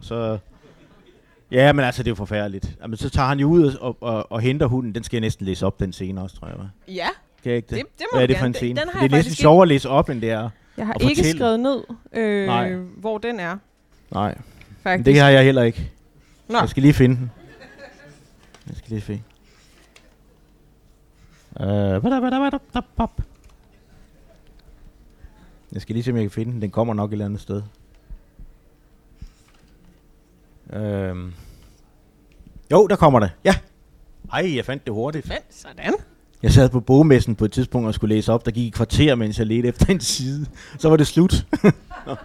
Så... Ja, men altså, det er jo forfærdeligt. Jamen, så tager han jo ud og, og, og henter hunden. Den skal jeg næsten læse op, den scene også, tror jeg. hva'? Ja, Skal jeg ikke det? det, det må Hvad er det for en scene? Den, den har det jeg er næsten faktisk sjovere at læse op, end det er. Jeg har at ikke fortælle. skrevet ned, øh, Nej. hvor den er, Nej. faktisk. Det har jeg heller ikke. Nå. Jeg skal lige finde den. Jeg skal lige finde. Uh, jeg skal lige se, om jeg kan finde den. Den kommer nok et eller andet sted. Uh, jo, der kommer det. Ja. Ej, jeg fandt det hurtigt. Men, sådan. Jeg sad på bogmessen på et tidspunkt og skulle læse op. Der gik et kvarter, mens jeg ledte efter en side. Så var det slut. <laughs> Nå.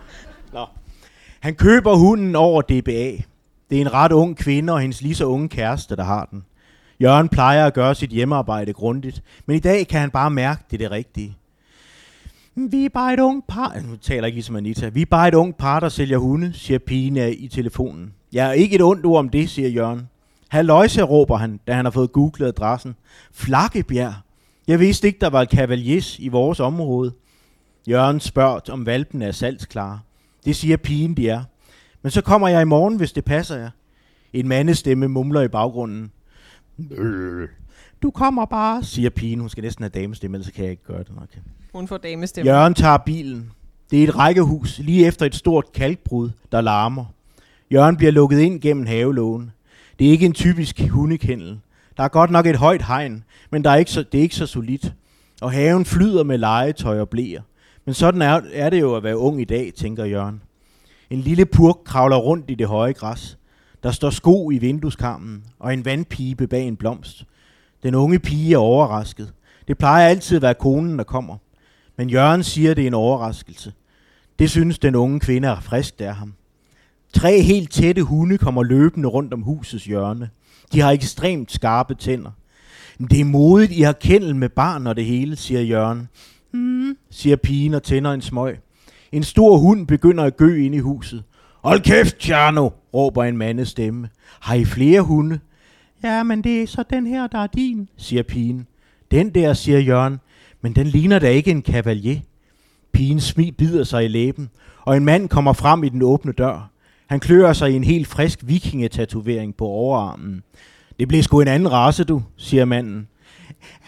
Nå. Han køber hunden over DBA. Det er en ret ung kvinde og hendes lige så unge kæreste, der har den. Jørgen plejer at gøre sit hjemmearbejde grundigt, men i dag kan han bare mærke, det er det rigtige. Vi er bare et ung par... Nu taler jeg ikke ligesom Anita. Vi er bare et ung par, der sælger hunde, siger pigen i telefonen. Jeg er ikke et ondt ord om det, siger Jørgen. Halløjse, råber han, da han har fået googlet adressen. Flakkebjerg. Jeg vidste ikke, der var et kavaliers i vores område. Jørgen spørger, om valpen er salgsklar. Det siger pigen, de er. Men så kommer jeg i morgen, hvis det passer jer. En mandestemme mumler i baggrunden. Øh. Du kommer bare, siger pigen. Hun skal næsten have damestemme, ellers kan jeg ikke gøre det. Okay. Hun får damestemme. Jørgen tager bilen. Det er et rækkehus, lige efter et stort kalkbrud, der larmer. Jørgen bliver lukket ind gennem havelågen. Det er ikke en typisk hundekendel. Der er godt nok et højt hegn, men der er ikke så, det er ikke så solidt. Og haven flyder med legetøj og blæer. Men sådan er, er det jo at være ung i dag, tænker Jørgen. En lille purk kravler rundt i det høje græs. Der står sko i vindueskarmen og en vandpibe bag en blomst. Den unge pige er overrasket. Det plejer altid at være konen, der kommer. Men Jørgen siger, det er en overraskelse. Det synes den unge kvinde er frisk, der ham. Tre helt tætte hunde kommer løbende rundt om husets hjørne. De har ekstremt skarpe tænder. Det er modigt, I har kendel med barn og det hele, siger Jørgen. Mm, siger pigen og tænder en smøg. En stor hund begynder at gø ind i huset. Hold kæft, Tjerno, råber en mandes stemme. Har I flere hunde? Ja, men det er så den her, der er din, siger pigen. Den der, siger Jørgen, men den ligner da ikke en kavalier. Pigen smil bider sig i læben, og en mand kommer frem i den åbne dør. Han klør sig i en helt frisk vikingetatovering på overarmen. Det blev sgu en anden race, du, siger manden.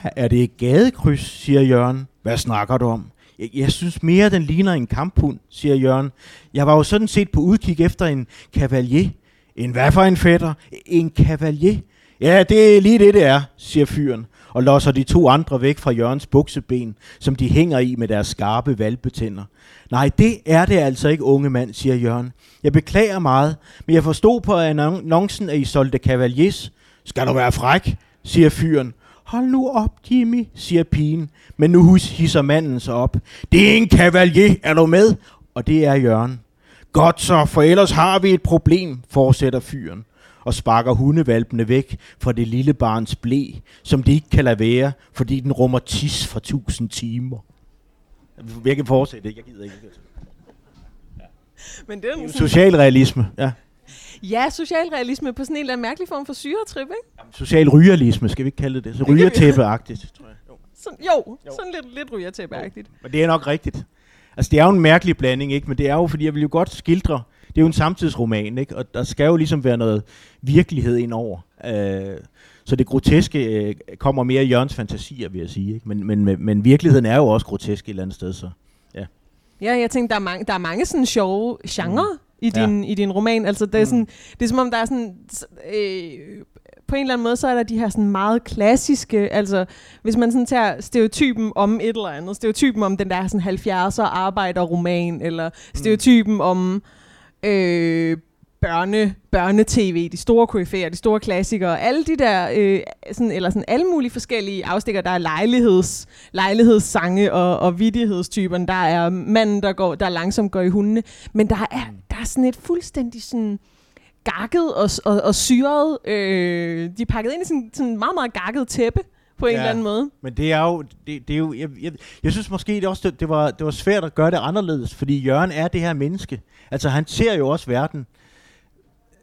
Er det et gadekryds, siger Jørgen. Hvad snakker du om? Jeg, jeg synes mere, den ligner en kamphund, siger Jørgen. Jeg var jo sådan set på udkig efter en kavalier. En hvad for en fætter? En kavalier? Ja, det er lige det, det er, siger fyren, og losser de to andre væk fra Jørgens bukseben, som de hænger i med deres skarpe valpetænder. Nej, det er det altså ikke, unge mand, siger Jørgen. Jeg beklager meget, men jeg forstod på annoncen, at I solgte Cavaliers. Skal du være fræk, siger fyren. Hold nu op, Jimmy, siger pigen, men nu hisser manden sig op. Det er en kavalier, er du med? Og det er Jørgen. Godt så, for ellers har vi et problem, fortsætter fyren og sparker hundevalpene væk fra det lille barns blæ, som de ikke kan lade være, fordi den rummer tis for tusind timer. Jeg kan fortsætte, jeg gider ikke. Ja. Men det er en Socialrealisme, ja. Ja, socialrealisme på sådan en eller anden mærkelig form for syretrip, ikke? Jamen, social rygerlisme, skal vi ikke kalde det. Så rygertæppe-agtigt, tror jeg. Jo, sådan, jo, jo. sådan lidt, lidt rygertæppe-agtigt. Men det er nok rigtigt. Altså, det er jo en mærkelig blanding, ikke? Men det er jo, fordi jeg vil jo godt skildre det er jo en samtidsroman, ikke? og der skal jo ligesom være noget virkelighed ind over. Øh, så det groteske øh, kommer mere i Jørgens fantasier, vil jeg sige. Ikke? Men, men, men virkeligheden er jo også grotesk et eller andet sted. Så, ja. ja, jeg tænkte, der er mange, der er mange sådan sjove genrer mm. i, din, ja. i din roman. Altså, det, er mm. sådan, det er som om, der er sådan... Øh, på en eller anden måde, så er der de her sådan meget klassiske, altså hvis man sådan tager stereotypen om et eller andet, stereotypen om den der sådan 70'er arbejderroman, eller mm. stereotypen mm. om øh, børne, børne-tv, de store koryfæer, de store klassikere, alle de der, øh, sådan, eller sådan alle mulige forskellige afstikker, der er lejligheds, lejlighedssange og, og vidighedstyperne, der er manden, der, går, der langsomt går i hundene, men der er, der er sådan et fuldstændig sådan gakket og, og, og syret, øh, de er pakket ind i sådan, sådan meget, meget gakket tæppe, på en ja, eller anden måde. Men det er jo, det, det er jo jeg, jeg, jeg synes måske det også, det, det, var, det var svært at gøre det anderledes, fordi Jørgen er det her menneske. Altså han ser jo også verden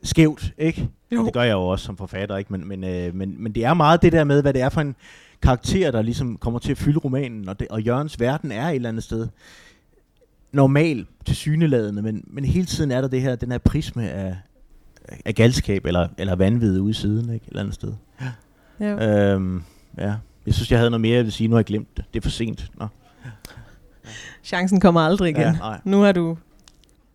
skævt, ikke? Jo. Det gør jeg jo også som forfatter, ikke? Men, men, øh, men, men det er meget det der med, hvad det er for en karakter, der ligesom kommer til at fylde romanen, og, det, og Jørgens verden er et eller andet sted normal til syneladende, men, men hele tiden er der det her, den her prisme af, af galskab eller, eller vanvid ude i siden, ikke? Et eller andet sted. Ja. Øhm, ja. Jeg synes, jeg havde noget mere, jeg vil sige. Nu har jeg glemt det. Det er for sent. Nå. Chancen kommer aldrig igen. Ja, nu har du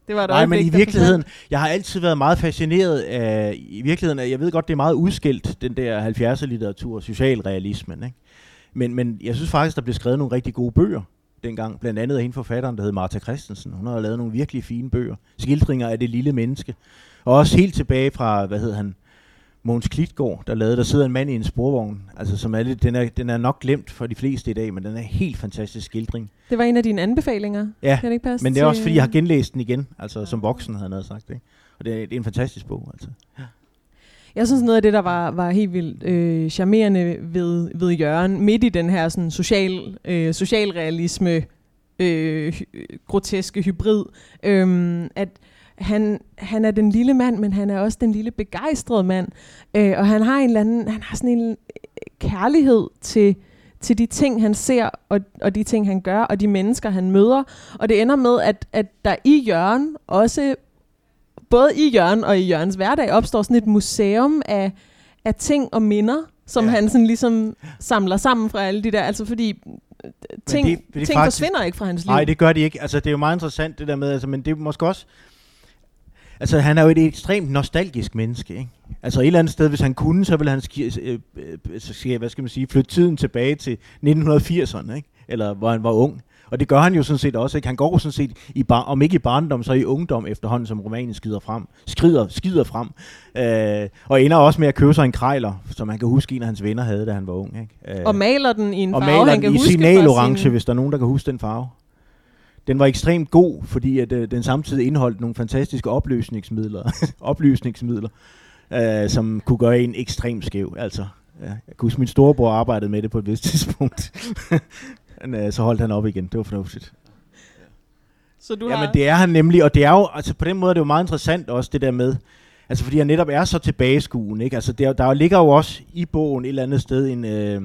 Det var et Nej, men i virkeligheden, jeg har altid været meget fascineret af, i virkeligheden, jeg ved godt, det er meget udskilt, den der 70'er litteratur, socialrealismen, ikke? Men, men jeg synes faktisk, der blev skrevet nogle rigtig gode bøger dengang, blandt andet af hende forfatteren, der hed Martha Christensen. Hun har lavet nogle virkelig fine bøger, skildringer af det lille menneske. Og også helt tilbage fra, hvad hed han, Mogens Klitgaard, der lavede, der sidder en mand i en sporvogn, altså som er lidt, den er, den er nok glemt for de fleste i dag, men den er helt fantastisk skildring. Det var en af dine anbefalinger. Ja, Kan det ikke passe men det er også fordi, jeg har genlæst den igen, altså som voksen havde jeg sagt. Ikke? Og det er, det er en fantastisk bog, altså. Jeg synes noget af det, der var, var helt vildt øh, charmerende ved, ved Jørgen, midt i den her sådan, social, øh, socialrealisme, øh, groteske hybrid, øh, at han, han er den lille mand, men han er også den lille begejstrede mand. Øh, og han har en eller anden, han har sådan en øh, kærlighed til, til de ting, han ser, og, og de ting, han gør, og de mennesker, han møder. Og det ender med, at, at der i Jørgen også både i Jørgen og i Jørgens hverdag opstår sådan et museum af, af ting og minder, som Ja. han sådan ligesom samler sammen fra alle de der, altså fordi øh, ting, det- det ting faktisk- forsvinder ikke fra hans liv. Nej, det gør de ikke. Altså, det er jo meget interessant, det der med, altså, men det er måske også... Altså, han er jo et ekstremt nostalgisk menneske, ikke? Altså, et eller andet sted, hvis han kunne, så ville han, øh, øh, så skal, hvad skal man sige, flytte tiden tilbage til 1980'erne, ikke? Eller hvor han var ung. Og det gør han jo sådan set også, ikke? Han går sådan set, i bar, om ikke i barndom, så i ungdom efterhånden, som romanen skider frem. Skrider, skider frem. Øh, og ender også med at købe sig en krejler, som han kan huske, en af hans venner havde, da han var ung, ikke? Øh, Og maler den i en og farve, maler han kan i huske signalorange, sin- hvis der er nogen, der kan huske den farve. Den var ekstremt god, fordi at, øh, den samtidig indeholdt nogle fantastiske opløsningsmidler, <laughs> opløsningsmidler øh, som kunne gøre en ekstremt skæv. Altså, ja, jeg kan huske, min storebror arbejdede med det på et vist <laughs> tidspunkt. Men, øh, så holdt han op igen. Det var fornuftigt. Så du Ja, har... det er han nemlig, og det er jo, altså på den måde er det jo meget interessant også det der med, altså fordi han netop er så tilbageskuende, ikke? Altså der, der ligger jo også i bogen et eller andet sted en, øh,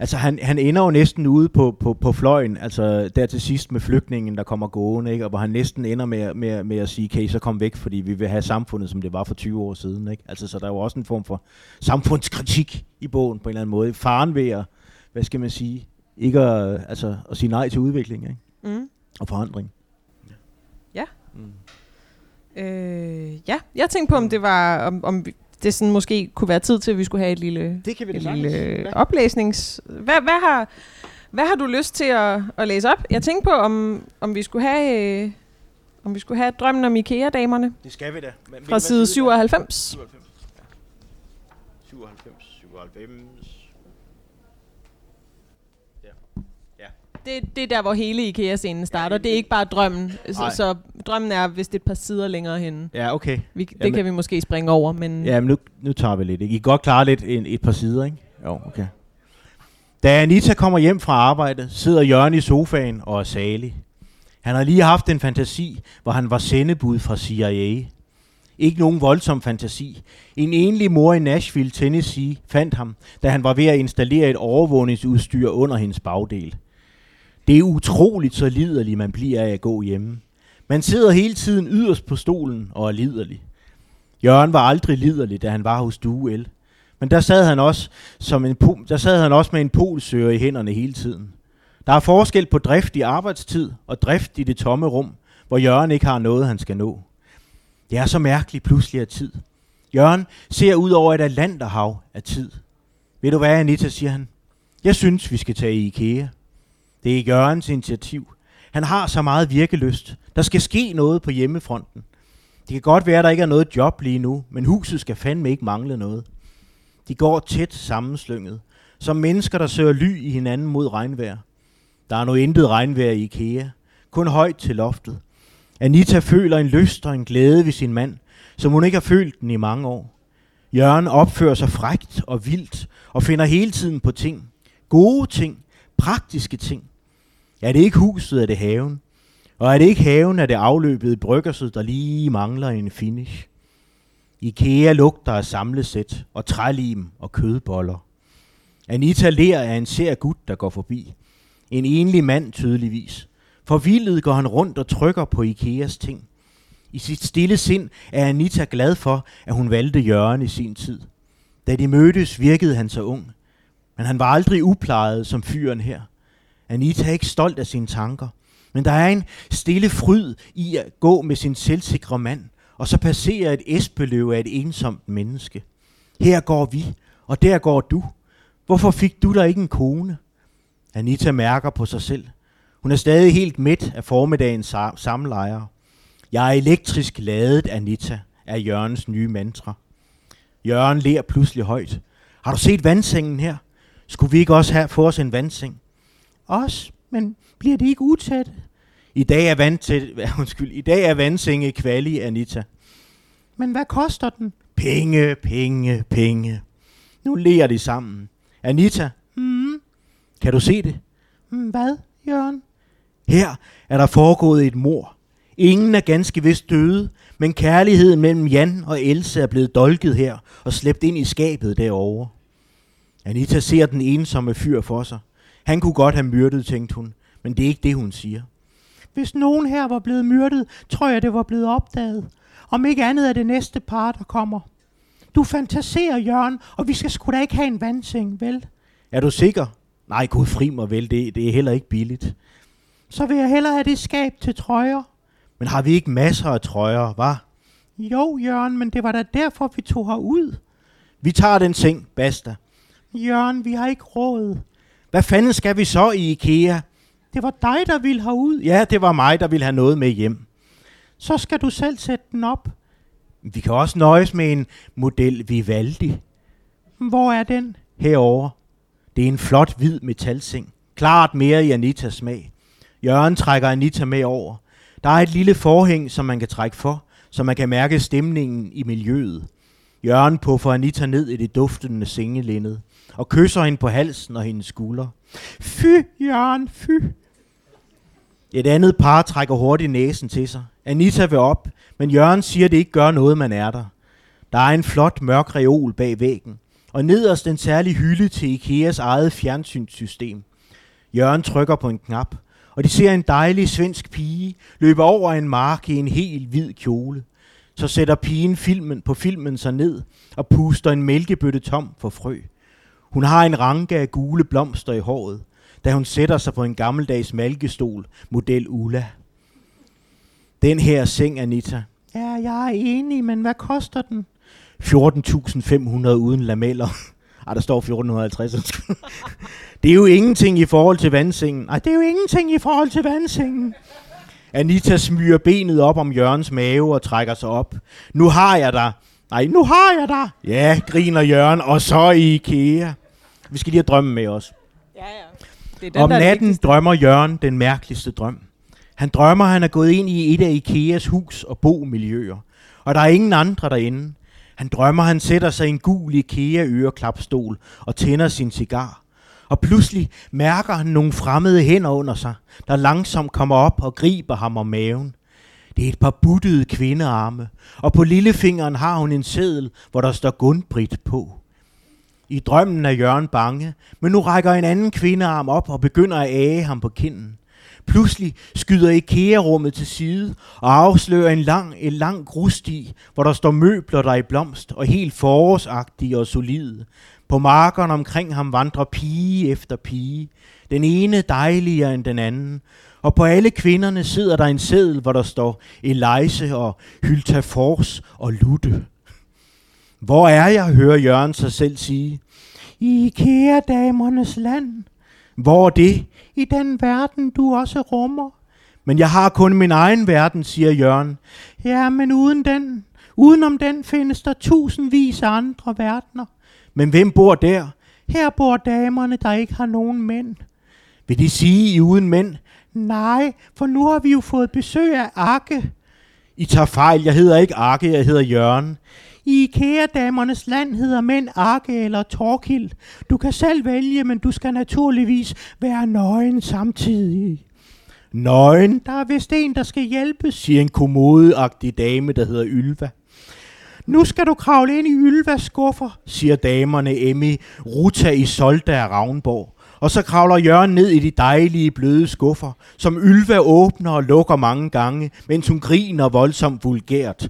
altså han, han ender jo næsten ude på, på, på fløjen, altså der til sidst med flygtningen, der kommer gående, ikke? Og hvor han næsten ender med, med, med at sige, kan I så komme væk, fordi vi vil have samfundet, som det var for 20 år siden, ikke? Altså så der er jo også en form for samfundskritik i bogen på en eller anden måde. Faren ved at, hvad skal man sige, ikke at, altså, at sige nej til udvikling, ikke? Mm. og forandring. Ja. Mm. Øh, ja, jeg tænkte på, om det var, om, om det sådan måske kunne være tid til, at vi skulle have et lille, Det kan et lille oplæsnings... Hvad, hvad, har, hvad har du lyst til at, at læse op? Jeg tænkte på, om, om vi skulle have... Øh, om vi skulle have drømmen om IKEA-damerne Det skal vi da. Men, fra side 97. 97. Ja. 97, 97. Det, det er der, hvor hele IKEA-scenen starter. det- Det er ikke bare drømmen. Så, så drømmen er vist et par sider længere henne. Ja, okay. Vi, det Jamen- kan vi måske springe over, men... Ja, men nu, nu tager vi lidt. Ikke? I kan godt klare lidt en, et par sider, ikke? Jo, okay. Da Anita kommer hjem fra arbejde, sidder Jørgen i sofaen og er salig. Han har lige haft en fantasi, hvor han var sendebud fra CIA. Ikke nogen voldsom fantasi. En enlig mor i Nashville, Tennessee, fandt ham, da han var ved at installere et overvågningsudstyr under hendes bagdel. Det er utroligt så liderlig, man bliver af at gå hjemme. Man sidder hele tiden yderst på stolen og er liderlig. Jørgen var aldrig liderlig, da han var hos Duel. Men der sad han også, som en po- der sad han også med en polsøger i hænderne hele tiden. Der er forskel på drift i arbejdstid og drift i det tomme rum, hvor Jørgen ikke har noget, han skal nå. Det er så mærkeligt pludselig af tid. Jørgen ser ud over et Atlanterhav af tid. Ved du hvad, Anita, siger han? Jeg synes, vi skal tage i IKEA. Det er Jørgens initiativ. Han har så meget virkelyst. Der skal ske noget på hjemmefronten. Det kan godt være, at der ikke er noget job lige nu, men huset skal fandme ikke mangle noget. De går tæt sammenslynget, som mennesker, der søger ly i hinanden mod regnvejr. Der er nu intet regnvejr i IKEA, kun højt til loftet. Anita føler en lyst og en glæde ved sin mand, som hun ikke har følt den i mange år. Jørgen opfører sig frægt og vildt og finder hele tiden på ting. Gode ting, praktiske ting. Er det ikke huset, er det haven. Og er det ikke haven, er det afløbet i bryggerset, der lige mangler en finish. Ikea lugter af samlesæt og trælim og kødboller. Anita ler af en ser gut, der går forbi. En enlig mand tydeligvis. Forvildet går han rundt og trykker på Ikeas ting. I sit stille sind er Anita glad for, at hun valgte Jørgen i sin tid. Da de mødtes, virkede han så ung. Men han var aldrig uplejet som fyren her. Anita er ikke stolt af sine tanker. Men der er en stille fryd i at gå med sin selvsikre mand, og så passerer et esbeløv af et ensomt menneske. Her går vi, og der går du. Hvorfor fik du der ikke en kone? Anita mærker på sig selv. Hun er stadig helt midt af formiddagens samlejer. Jeg er elektrisk ladet, Anita, er Jørgens nye mantra. Jørgen ler pludselig højt. Har du set vandsengen her? Skulle vi ikke også have få os en vandseng? Os? Men bliver det ikke utæt? I dag er, vand til, <laughs> undskyld, I dag er vandsenge kvali, Anita. Men hvad koster den? Penge, penge, penge. Nu ler de sammen. Anita, mm, kan du se det? Mm, hvad, Jørgen? Her er der foregået et mor. Ingen er ganske vist døde, men kærligheden mellem Jan og Else er blevet dolket her og slæbt ind i skabet derovre. Anita ser den ensomme fyr for sig. Han kunne godt have myrdet, tænkte hun, men det er ikke det, hun siger. Hvis nogen her var blevet myrdet, tror jeg, det var blevet opdaget. Om ikke andet er det næste par, der kommer. Du fantaserer, Jørgen, og vi skal sgu da ikke have en vandseng, vel? Er du sikker? Nej, gud fri mig vel, det, det er heller ikke billigt. Så vil jeg hellere have det skab til trøjer. Men har vi ikke masser af trøjer, var? Jo, Jørgen, men det var da derfor, vi tog herud. Vi tager den seng, basta. Jørgen, vi har ikke råd. Hvad fanden skal vi så i IKEA? Det var dig, der ville herud. Ja, det var mig, der ville have noget med hjem. Så skal du selv sætte den op. Vi kan også nøjes med en model Vivaldi. Hvor er den? Herover. Det er en flot hvid metalseng. Klart mere i Anitas smag. Jørgen trækker Anita med over. Der er et lille forhæng, som man kan trække for, så man kan mærke stemningen i miljøet. Jørgen puffer Anita ned i det duftende sengelindet og kysser hende på halsen og hendes skulder. Fy, Jørgen, fy. Et andet par trækker hurtigt næsen til sig. Anita vil op, men Jørgen siger, at det ikke gør noget, man er der. Der er en flot mørk reol bag væggen, og nederst en særlig hylde til Ikeas eget fjernsynssystem. Jørgen trykker på en knap, og de ser en dejlig svensk pige løbe over en mark i en helt hvid kjole. Så sætter pigen filmen på filmen sig ned og puster en mælkebøtte tom for frø. Hun har en ranke af gule blomster i håret, da hun sætter sig på en gammeldags malkestol, model Ulla. Den her seng, Anita. Ja, jeg er enig, men hvad koster den? 14.500 uden lameller. <laughs> Ej, der står 1450. <laughs> det er jo ingenting i forhold til vandsengen. Nej, det er jo ingenting i forhold til vandsengen. Anita smyger benet op om Jørgens mave og trækker sig op. Nu har jeg dig. Nej, nu har jeg dig. Ja, griner Jørgen, og så i IKEA. Vi skal lige have drømme med os. Ja, ja. Det er den, om natten drømmer Jørgen den mærkeligste drøm. Han drømmer, at han er gået ind i et af Ikeas hus- og bomiljøer. Og der er ingen andre derinde. Han drømmer, han sætter sig i en gul IKEA-øreklapstol og tænder sin cigar. Og pludselig mærker han nogle fremmede hænder under sig, der langsomt kommer op og griber ham om maven. Det er et par buttede kvindearme, og på lillefingeren har hun en seddel, hvor der står Gunbrit på. I drømmen er Jørgen bange, men nu rækker en anden kvindearm op og begynder at æge ham på kinden. Pludselig skyder IKEA-rummet til side og afslører en lang, en lang grusti, hvor der står møbler, der er i blomst og helt forårsagtige og solide. På markerne omkring ham vandrer pige efter pige. Den ene dejligere end den anden. Og på alle kvinderne sidder der en seddel, hvor der står Elise og Hylta Fors og Lutte. Hvor er jeg, hører Jørgen sig selv sige. I IKEA-damernes land. Hvor er det? I den verden, du også rummer. Men jeg har kun min egen verden, siger Jørgen. Ja, men uden den, udenom den findes der tusindvis af andre verdener. Men hvem bor der? Her bor damerne, der ikke har nogen mænd. Vil de sige, I uden mænd? Nej, for nu har vi jo fået besøg af Akke. I tager fejl, jeg hedder ikke Akke, jeg hedder Jørgen. I IKEA-damernes land hedder mænd Arke eller Torkild. Du kan selv vælge, men du skal naturligvis være nøgen samtidig. Nøgen? Der er vist en, der skal hjælpe, siger en kommodeagtig dame, der hedder Ylva. Nu skal du kravle ind i Ylvas skuffer, siger damerne Emmy, Ruta i Solda af Ravnborg. Og så kravler Jørgen ned i de dejlige bløde skuffer, som Ylva åbner og lukker mange gange, mens hun griner voldsomt vulgært.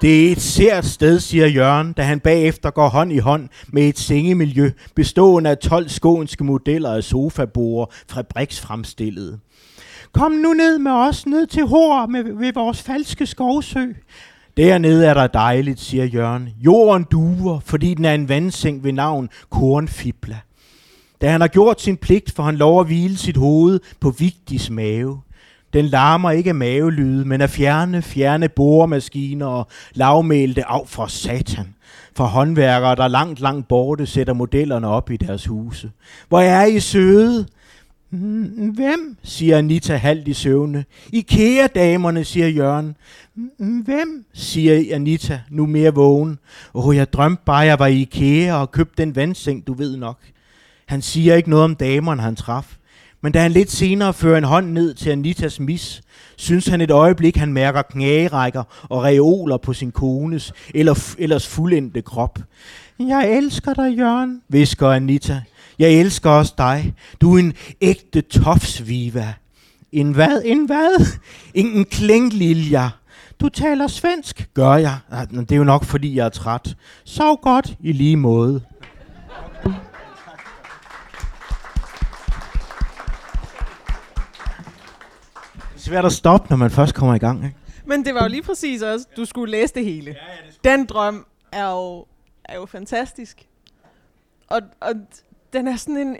Det er et sært sted, siger Jørgen, da han bagefter går hånd i hånd med et sengemiljø bestående af 12 skånske modeller af sofabord fabriksfremstillede. Kom nu ned med os, ned til Hår med, ved vores falske skovsø. Dernede er der dejligt, siger Jørgen. Jorden duver, fordi den er en vandseng ved navn Kornfibla. Da han har gjort sin pligt, for han lov at hvile sit hoved på Vigtis mave. Den larmer ikke af mavelyde, men af fjerne, fjerne boremaskiner og lavmælte af fra satan. For håndværkere, der langt, langt borte sætter modellerne op i deres huse. Hvor er I søde? Mm, hvem? siger Anita halvt i søvne. Ikea-damerne, siger Jørgen. Mm, hvem? siger Anita, nu mere vågen. Åh, jeg drømte bare, jeg var i Ikea og købte den vandseng, du ved nok. Han siger ikke noget om damerne, han traf. Men da han lidt senere fører en hånd ned til Anitas mis, synes han et øjeblik, han mærker knagerækker og reoler på sin kones eller ellers fuldendte krop. Jeg elsker dig, Jørgen, visker Anita. Jeg elsker også dig. Du er en ægte tofsviva. En hvad? En hvad? En klænglilja. Du taler svensk, gør jeg. Ah, det er jo nok, fordi jeg er træt. Sov godt i lige måde. Svært at stoppe, når man først kommer i gang. Ikke? Men det var jo lige præcis også, du skulle læse det hele. Den drøm er jo, er jo fantastisk. Og, og den er sådan en,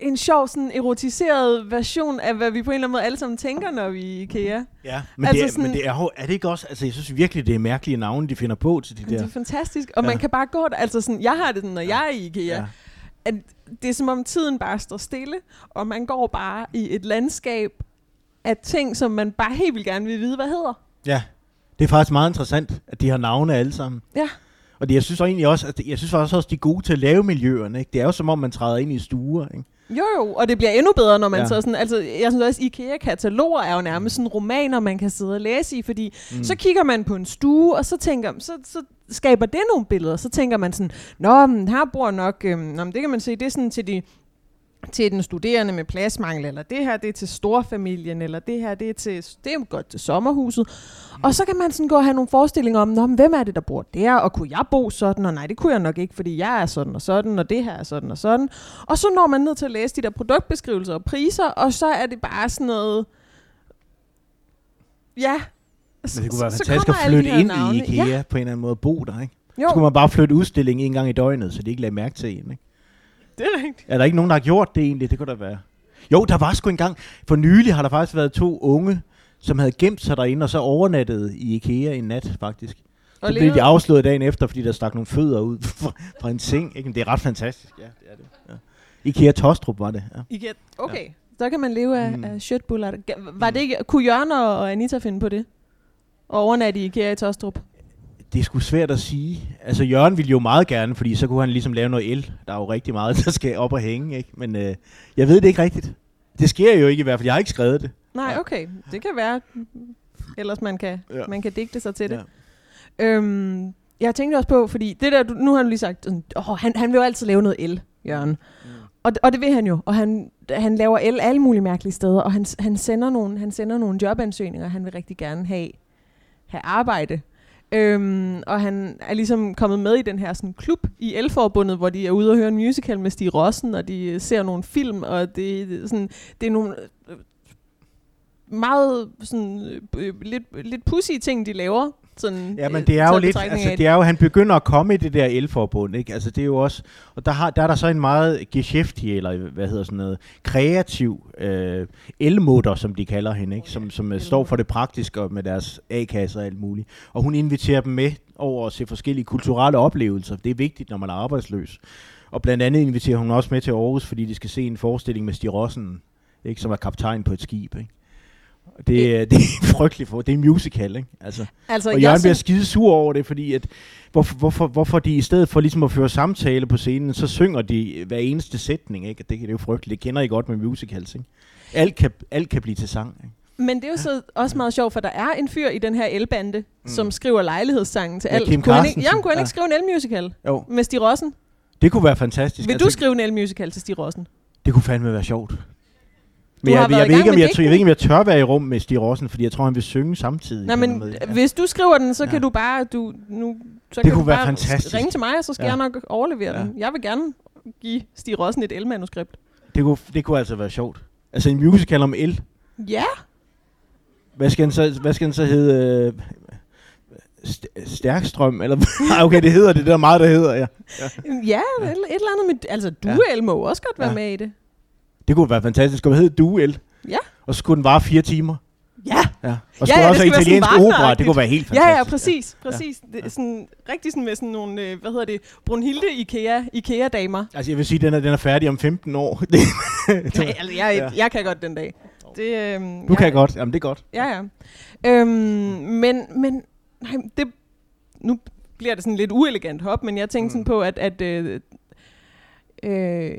en sjov, sådan erotiseret version af, hvad vi på en eller anden måde alle sammen tænker, når vi er i IKEA. Ja, men, Altså det, er, sådan- men det er jo, er det ikke også, altså jeg synes virkelig, det er mærkelige navne, de finder på til de Det der. er fantastisk. Og Ja. man kan bare gå der. Altså sådan, jeg har det sådan, når jeg er i IKEA. Ja. At det er som om tiden bare står stille, og man går bare i et landskab af ting, som man bare helt vil gerne vil vide, hvad hedder. ja, det er faktisk meget interessant, at de har navne alle sammen. Ja. Og det, jeg synes egentlig også, at jeg synes faktisk også, de er gode til at lave miljøerne. Ikke? Det er jo som om, man træder ind i stuer. Ikke? Jo, jo, og det bliver endnu bedre, når man Ja. ja. så sådan, altså, jeg synes også, IKEA-kataloger er jo nærmest sådan romaner, man kan sidde og læse i, fordi mm. så kigger man på en stue, og så tænker, så, så skaber det nogle billeder, så tænker man sådan, nå, men her bor nok, øhm, nå, men det kan man se, det er sådan til de til den studerende med pladsmangel, eller det her det er til storfamilien, eller det her det er, til, det er jo godt til sommerhuset. Og så kan man sådan gå og have nogle forestillinger om, Nå, men hvem er det, der bor der, og kunne jeg bo sådan, og nej, det kunne jeg nok ikke, fordi jeg er sådan og sådan, og det her er sådan og sådan. Og så når man ned til at læse de der produktbeskrivelser og priser, og så er det bare sådan noget... Ja. Men det kunne være så fantastisk at flytte ind navne. i IKEA Ja, på en eller anden måde og bo der. Ikke? jo, Så kunne man bare flytte udstilling en gang i døgnet, så de ikke lagde mærke til en. Ikke? Det er rigtigt. Er der ikke nogen, der har gjort det egentlig? Det kunne der være. Jo, der var sgu engang. For nylig har der faktisk været to unge, som havde gemt sig derinde, og så overnattede i IKEA en nat, faktisk. Og Så blev de afslået dagen efter, fordi der stak nogle fødder ud <laughs> fra, fra en seng. Ikke? Men det er ret fantastisk. Ja, det er det. Ja. IKEA Tostrup var det. Ja. IKEA. Okay, så kan man leve af, Mm. af shirtbuller. Var det ikke, kunne Jørgen og og Anita finde på det? Og overnatte i IKEA i Tostrup? Det er sgu svært at sige. Altså, Jørgen ville jo meget gerne, fordi så kunne han ligesom lave noget el. Der er jo rigtig meget, <laughs> der skal op og hænge, ikke? Men øh, jeg ved det ikke rigtigt. Det sker jo ikke i hvert fald. Jeg har ikke skrevet det. Nej, okay. Det kan være, ellers man kan, Ja. man kan digte sig til det. Ja. Øhm, jeg tænkte også på, fordi det der, du, nu har du lige sagt, åh, han, han vil jo altid lave noget el, Jørgen. Mm. Og, og det vil han jo, og han, han laver el alle mulige mærkelige steder, og han, han, sender nogle, han sender nogle jobansøgninger, han vil rigtig gerne have, have arbejde. Øhm, og han er ligesom kommet med i den her sådan, klub i Elforbundet, hvor de er ude og høre en musical med Stig Rossen, og de ser nogle film, og det, det er sådan, det er nogle øh, meget sådan, øh, øh lidt, lidt pussy ting, de laver. Sådan, Ja, men det er jo lidt, altså det er jo, han begynder at komme i det der elforbund, ikke? Altså det er jo også, og der, har, der er der så en meget geschæftig, eller hvad hedder sådan noget, kreativ øh, elmutter, som de kalder hende, ikke? Som, som øh, står for det praktiske med deres A-kasser og alt muligt. Og hun inviterer dem med over at se forskellige kulturelle oplevelser. Det er vigtigt, når man er arbejdsløs. Og blandt andet inviterer hun også med til Aarhus, fordi de skal se en forestilling med Stig Rossen, ikke? Som er kaptajn på et skib, ikke? Det, er- <laughs> det er frygteligt for. Det er musical, ikke? Altså. Altså, Og jeg Jørgen bliver skide sur over det, fordi at, hvorfor, hvorfor, hvorfor de i stedet for ligesom at føre samtale på scenen, så synger de hver eneste sætning, ikke? Det, det er jo frygteligt. Det kender I godt med musicals, ikke? Alt kan, alt kan blive til sang, ikke? men det er jo så også meget sjovt, for der er en fyr i den her elbande, Mm. som skriver lejlighedssangen til Ja, alt. Kim kunne han ikke, jamen, kunne han ikke Ja. skrive en elmusical Jo, med Stig Rossen? det kunne være fantastisk. Altså, Vil du skrive en elmusical til Stig Rossen? Det kunne fandme være sjovt. Men jeg, jeg, ved ikke, om med jeg, jeg ved ikke, om jeg tør være i rum med Stig Rossen, fordi jeg tror, han vil synge samtidig. Nej, men en måde. Ja. hvis du skriver den, så Ja. kan du bare... Du, nu, så Det kan kunne du være bare fantastisk. ringe til mig, og så skal Ja. jeg nok overlevere Ja. den. Jeg vil gerne give Stig Rossen et elmanuskript. Det, kunne, det kunne altså være sjovt. Altså en musical om el. Ja, Hvad skal den så, hvad skal den så hedde? St- stærkstrøm? Eller, <laughs> Ah, okay, det hedder det. Der er meget, der hedder, ja. ja, et, et eller andet med... Altså, duel må jo også godt være Ja. med i det. Det kunne være fantastisk. Skulle hedde Duel. Ja. Og så skulle den vare fire timer. Ja, Ja. Og Ja, skulle ja, også det italiensk opera. Det kunne være helt ja, fantastisk. ja, præcis. præcis. Det er sådan, rigtig sådan med sådan nogle, øh, hvad hedder det, Brunhilde Ikea, Ikea-damer. Altså, jeg vil sige, den er, den er færdig om 15 år. <laughs> Det, Ja, altså, jeg, Ja. jeg kan godt den dag. Det, øhm, du kan jeg godt. Jamen, det er godt. Ja, ja. Øhm, men, men nej, det, nu bliver det sådan lidt uelegant hop, men jeg tænkte Mm. sådan på, at, at øh, øh,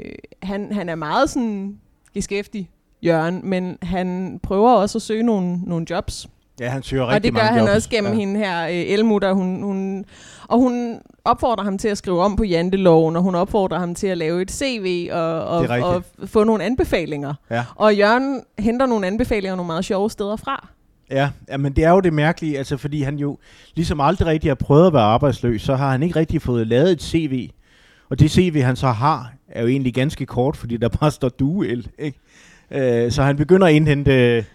han, han er meget sådan geskæftig, Jørgen, men han prøver også at søge nogle, nogle jobs. Ja, han søger og rigtig det gør mange han jobs. også gennem ja. hende her, øh, Elmutter. Hun, hun, og hun opfordrer ham til at skrive om på janteloven, og hun opfordrer ham til at lave et CV og, og, og få nogle anbefalinger. Ja. Og Jørgen henter nogle anbefalinger nogle meget sjove steder fra. Ja, ja, men det er jo det mærkelige, altså fordi han jo ligesom aldrig rigtig har prøvet at være arbejdsløs, så har han ikke rigtig fået lavet et CV. Og det CV, han så har, er jo egentlig ganske kort, fordi der bare står duel. Ikke? Øh, så han begynder at indhente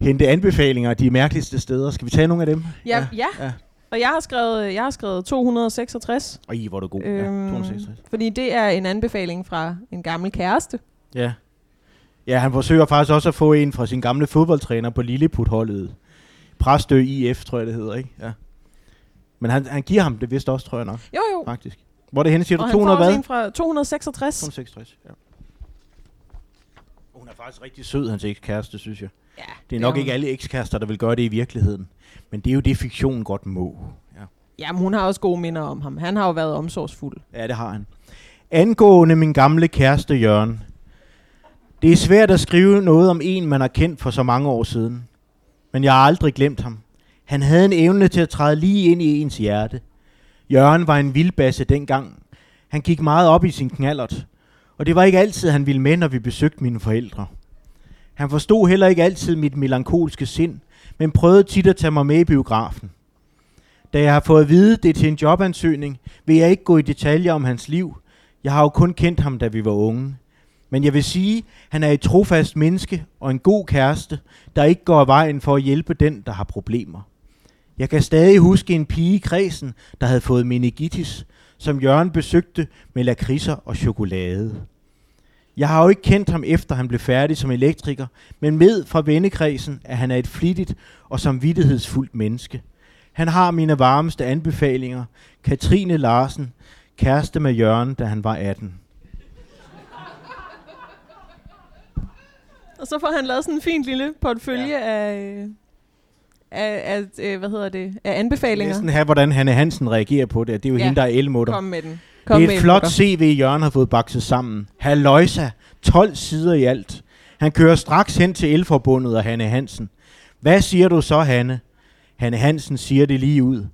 hente anbefalinger de mærkeligste steder. Skal vi tage nogle af dem? Ja, ja. ja. Og jeg har skrevet, jeg har skrevet 266, Og I, hvor er du god. Øhm. Ja, 266. fordi det er en anbefaling fra en gammel kæreste. Ja. Ja, han forsøger faktisk også at få en fra sin gamle fodboldtræner på Lilleput-holdet. Præstø IF, tror jeg det hedder, ikke? Ja. Men han, han giver ham det vist også, tror jeg nok, Jo, jo. faktisk. Hvor er det henne, siger du? Og han 200 får også hvad? fra 266. 266, ja. Hun er faktisk rigtig sød, hans ekskæreste, synes jeg. Ja, Det er nok hun. ikke alle ekskærester, der vil gøre det i virkeligheden. Men det er jo det, fiktionen godt må. Ja. Jamen, hun har også gode minder om ham. Han har jo været omsorgsfuld. Ja, det har han. Angående min gamle kæreste Jørgen. Det er svært at skrive noget om en, man har kendt for så mange år siden. Men jeg har aldrig glemt ham. Han havde en evne til at træde lige ind i ens hjerte. Jørgen var en vildbasse dengang. Han gik meget op i sin knallert. Og det var ikke altid, han ville med, når vi besøgte mine forældre. Han forstod heller ikke altid mit melankolske sind, men prøvede tit at tage mig med i biografen. Da jeg har fået at vide, det til en jobansøgning, vil jeg ikke gå i detaljer om hans liv. Jeg har jo kun kendt ham, da vi var unge. Men jeg vil sige, han er et trofast menneske og en god kæreste, der ikke går af vejen for at hjælpe den, der har problemer. Jeg kan stadig huske en pige i kredsen, der havde fået meningitis, som Jørgen besøgte med lakridser og chokolade. Jeg har jo ikke kendt ham efter han blev færdig som elektriker, men med fra vennekredsen, at han er et flittigt og samvittighedsfuldt menneske. Han har mine varmeste anbefalinger. Katrine Larsen, kæreste med Jørgen, da han var 18. Og så får han lavet sådan en fin lille portfølje ja. af, af, af, af, hvad hedder det, af anbefalinger. Næsten have, hvordan Hanne Hansen reagerer på det. Det er jo Ja. hende, der er elmutter. Kom med den. Kom Det er et flot. CV, Jørgen har fået bakset sammen. Halløjsa, 12 sider i alt. Han kører straks hen til Elforbundet og Hanne Hansen. Hvad siger du så, Hanne? Hanne Hansen siger det lige ud.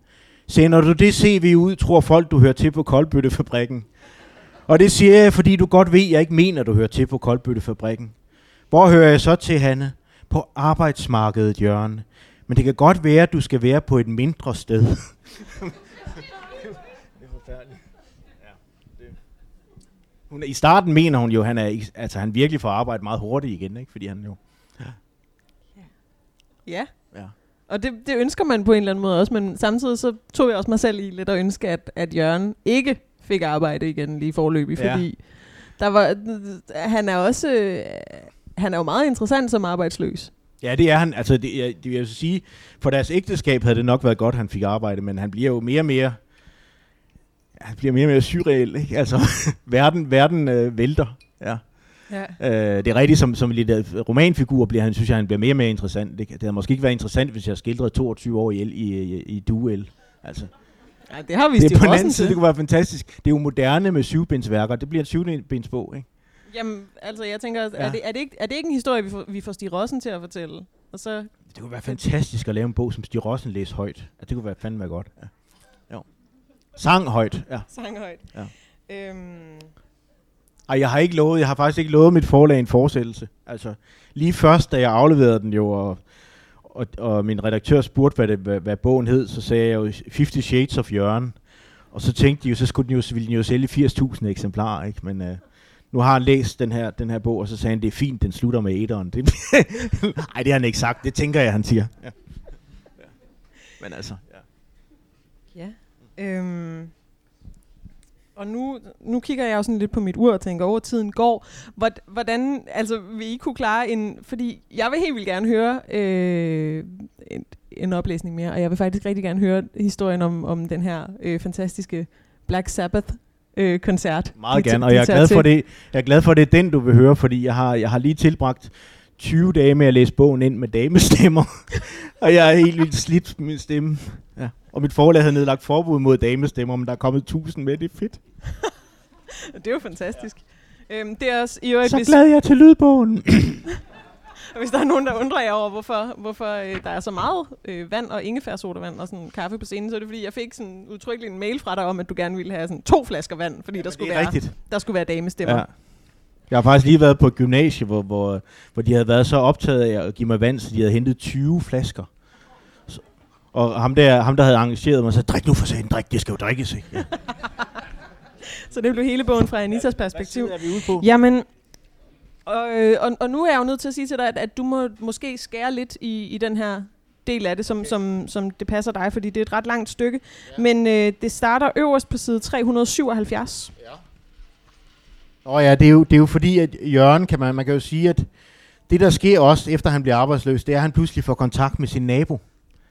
Sender du det CV ud, tror folk, du hører til på Koldbøttefabrikken. Og det siger jeg, fordi du godt ved, at jeg ikke mener, du hører til på Koldbøttefabrikken. Hvor hører jeg så til, Hanne? På arbejdsmarkedet, Jørgen. Men det kan godt være, at du skal være på et mindre sted. <laughs> det er forfærdeligt. Hun, I starten mener hun jo, han er, altså han virkelig får arbejde meget hurtigt igen, ikke? Fordi han jo... Ja. Ja. Og det, det ønsker man på en eller anden måde også, men samtidig så tog jeg også mig selv i lidt at ønske, at, at Jørgen ikke fik arbejde igen lige forløbig, Ja. fordi der var, han er også, han er jo meget interessant som arbejdsløs. Ja, det er han. Altså, det, jeg, det vil jeg sige, for deres ægteskab havde det nok været godt, han fik arbejde, men han bliver jo mere og mere... Han bliver mere og mere surreal, ikke? Altså, <laughs> verden, verden øh, vælter. Ja. Ja. Øh, det er rigtigt, som, som lidt øh, romanfigur bliver han, synes jeg, han bliver mere og mere interessant. Det, det havde måske ikke været interessant, hvis jeg skildrede 22 år i, i, i, i duel. Altså, ja, det har vi det på den anden side, det kunne være fantastisk. Det er jo moderne med syvbindsværker. Det bliver en syvbindsbog, ikke? Jamen, altså jeg tænker, ja. Ja. er, det, er, det ikke, er det ikke en historie, vi får, vi får Stig Rossen til at fortælle? Og så, Det kunne være fantastisk at lave en bog, som Stig Rossen læser højt. Ja, det kunne være fandme godt. Ja. Jo. Sang højt, ja. sang højt. Ja. Øhm, Ej, jeg har ikke lovet, jeg har faktisk ikke lovet mit forlag en fortsættelse. Altså, lige først, da jeg afleverede den jo, og, og, og min redaktør spurgte, hvad, det, hvad, hvad bogen hed, så sagde jeg jo 50 Shades of Jørgen. Og så tænkte de jo, så skulle den jo, ville den jo sælge 80.000 eksemplarer, ikke? Men øh, nu har han læst den her, den her bog, og så sagde han, det er fint, den slutter med etteren. <laughs> Det, Ej, det har han ikke sagt. Det tænker jeg, han siger. Ja. Ja. Men altså, ja. ja. Øhm. Og nu, nu kigger jeg jo sådan lidt på mit ur og tænker, over tiden går. Hvordan, altså, vil I kunne klare en... Fordi jeg vil helt vildt gerne høre øh, en, en oplæsning mere, og jeg vil faktisk rigtig gerne høre historien om, om den her øh, fantastiske Black Sabbath øh, koncert. Meget gerne, og jeg er, glad for det, jeg er glad for, det er den, du vil høre, fordi jeg har, jeg har lige tilbragt 20 dage med at læse bogen ind med damestemmer, <laughs> og jeg er helt vildt slidt med min stemme. Ja. Og mit forlag havde nedlagt forbud mod damestemmer, men der er kommet 1000 med, det er fedt. <laughs> det er jo fantastisk. Ja. Øhm, det er også, i øvrigt, Så glad jeg til lydbogen. <coughs> Og <laughs> hvis der er nogen, der undrer jer over, hvorfor, hvorfor øh, der er så meget øh, vand og ingefærsodavand og sådan kaffe på scenen, så er det fordi, jeg fik sådan udtrykkeligt en mail fra dig om, at du gerne ville have sådan to flasker vand, fordi der skulle, være, rigtigt. der skulle være damestemmer. Ja. Jeg har faktisk lige været på et gymnasie, hvor, hvor, hvor de havde været så optaget af at give mig vand, så de havde hentet 20 flasker. Så, og ham der, ham, der havde arrangeret mig, sagde, drik nu for sagen, drik, det skal jo drikkes, ikke? <laughs> Ja. så det blev hele bogen fra Anitas perspektiv. Hvad er vi ude på? Jamen, og, øh, og, og nu er jeg jo nødt til at sige til dig, at, at du må måske skære lidt i, i den her del af det, som, okay. som, som det passer dig, fordi det er et ret langt stykke. Ja. Men øh, det starter øverst på side 377. Ja. Åh ja, det er, jo, det er jo fordi, at Jørgen, kan man, man kan jo sige, at det der sker også, efter han bliver arbejdsløs, det er, at han pludselig får kontakt med sin nabo.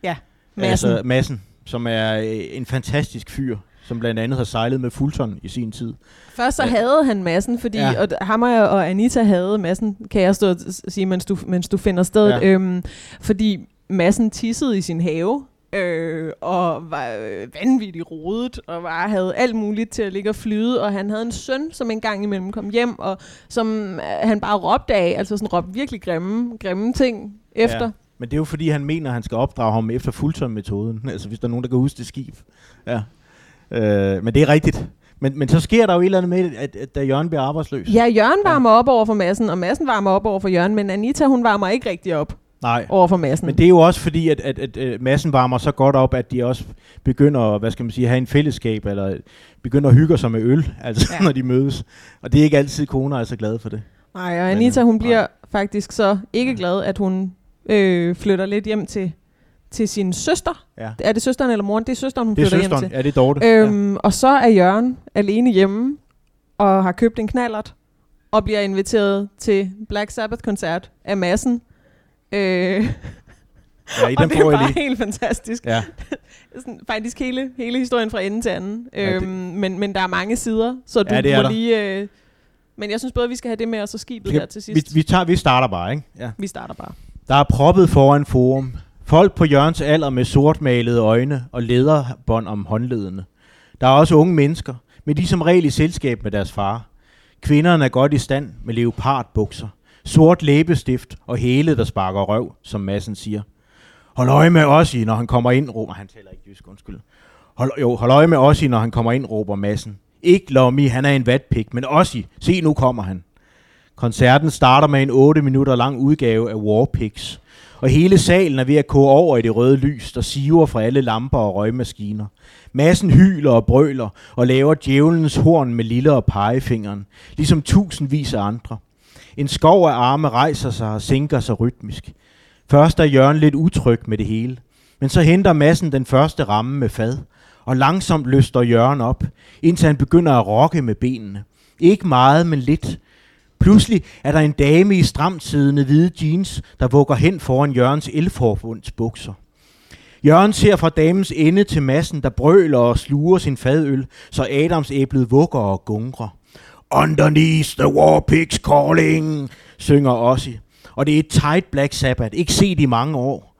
Ja, Massen. Altså Massen, som er øh, en fantastisk fyr som blandt andet har sejlet med Fulton i sin tid. Først så ja. havde han massen, fordi ja. og ham og Anita havde massen, kan jeg stå og sige, mens du, mens du finder stedet. Ja. Øhm, fordi massen tissede i sin have, øh, og var øh, vanvittigt rodet, og var, havde alt muligt til at ligge og flyde, og han havde en søn, som en gang imellem kom hjem, og som øh, han bare råbte af, altså sådan råbte virkelig grimme, grimme ting efter. Ja. Men det er jo fordi, han mener, at han skal opdrage ham efter Fulton-metoden. <laughs> Altså hvis der er nogen, der kan huske det skib. Ja. Øh, men det er rigtigt. Men, men så sker der jo et eller andet med, at, at da Jørgen bliver arbejdsløs. Ja, Jørgen varmer ja. op over for massen, og massen varmer op over for Jørgen, men Anita, hun varmer ikke rigtig op. Nej. over for massen. Men det er jo også fordi, at, at, at, at massen varmer så godt op, at de også begynder, hvad skal man sige, have en fællesskab, eller begynder at hygge sig med øl, <laughs> altså ja. når de mødes. Og det er ikke altid, koner er så glade for det. Nej, og Anita, hun bliver nej. faktisk så ikke glad, at hun øh, flytter lidt hjem til til sin søster. Ja. Er det søsteren eller moren? Det er søsteren, hun det er flytter søsteren. hjem til. Ja, det er Dorte. Øhm, ja. Og så er Jørgen alene hjemme og har købt en knallert og bliver inviteret til Black Sabbath-koncert af massen. Øh, ja, i <laughs> den og det er bare lige. helt fantastisk. Ja. <laughs> Sådan, faktisk hele, hele historien fra ende til anden. Ja, øhm, men, men der er mange sider, så du ja, må lige... Øh, men jeg synes både, vi skal have det med, og så skibet skal, her til sidst. Vi, vi, tager, vi starter bare, ikke? Ja. Vi starter bare. Der er proppet foran forum. Folk på Jørgens alder med sortmalede øjne og lederbånd om håndledene. Der er også unge mennesker, men de er som regel i selskab med deres far. Kvinderne er godt i stand med leopardbukser, sort læbestift og hele, der sparker røv, som massen siger. Hold øje med Ossi, når han kommer ind, råber han taler ikke jysk, undskyld. Hold, jo, hold øje med Ossi, når han kommer ind, råber massen. Ikke Lommi, han er en vatpik, men Ossi, se nu kommer han. Koncerten starter med en 8 minutter lang udgave af Warpigs, og hele salen er ved at koge over i det røde lys, der siver fra alle lamper og røgmaskiner. Massen hyler og brøler og laver djævelens horn med lille og pegefingeren, ligesom tusindvis af andre. En skov af arme rejser sig og sænker sig rytmisk. Først er Jørgen lidt utryg med det hele, men så henter massen den første ramme med fad, og langsomt løster Jørgen op, indtil han begynder at rokke med benene. Ikke meget, men lidt, Pludselig er der en dame i stramt siddende hvide jeans, der vugger hen foran Jørgens elforbunds bukser. Jørgen ser fra damens ende til massen, der brøler og sluger sin fadøl, så Adams æblet vugger og gungrer. Underneath the war pigs calling, synger Ossi. Og det er et tight Black Sabbath, ikke set i mange år.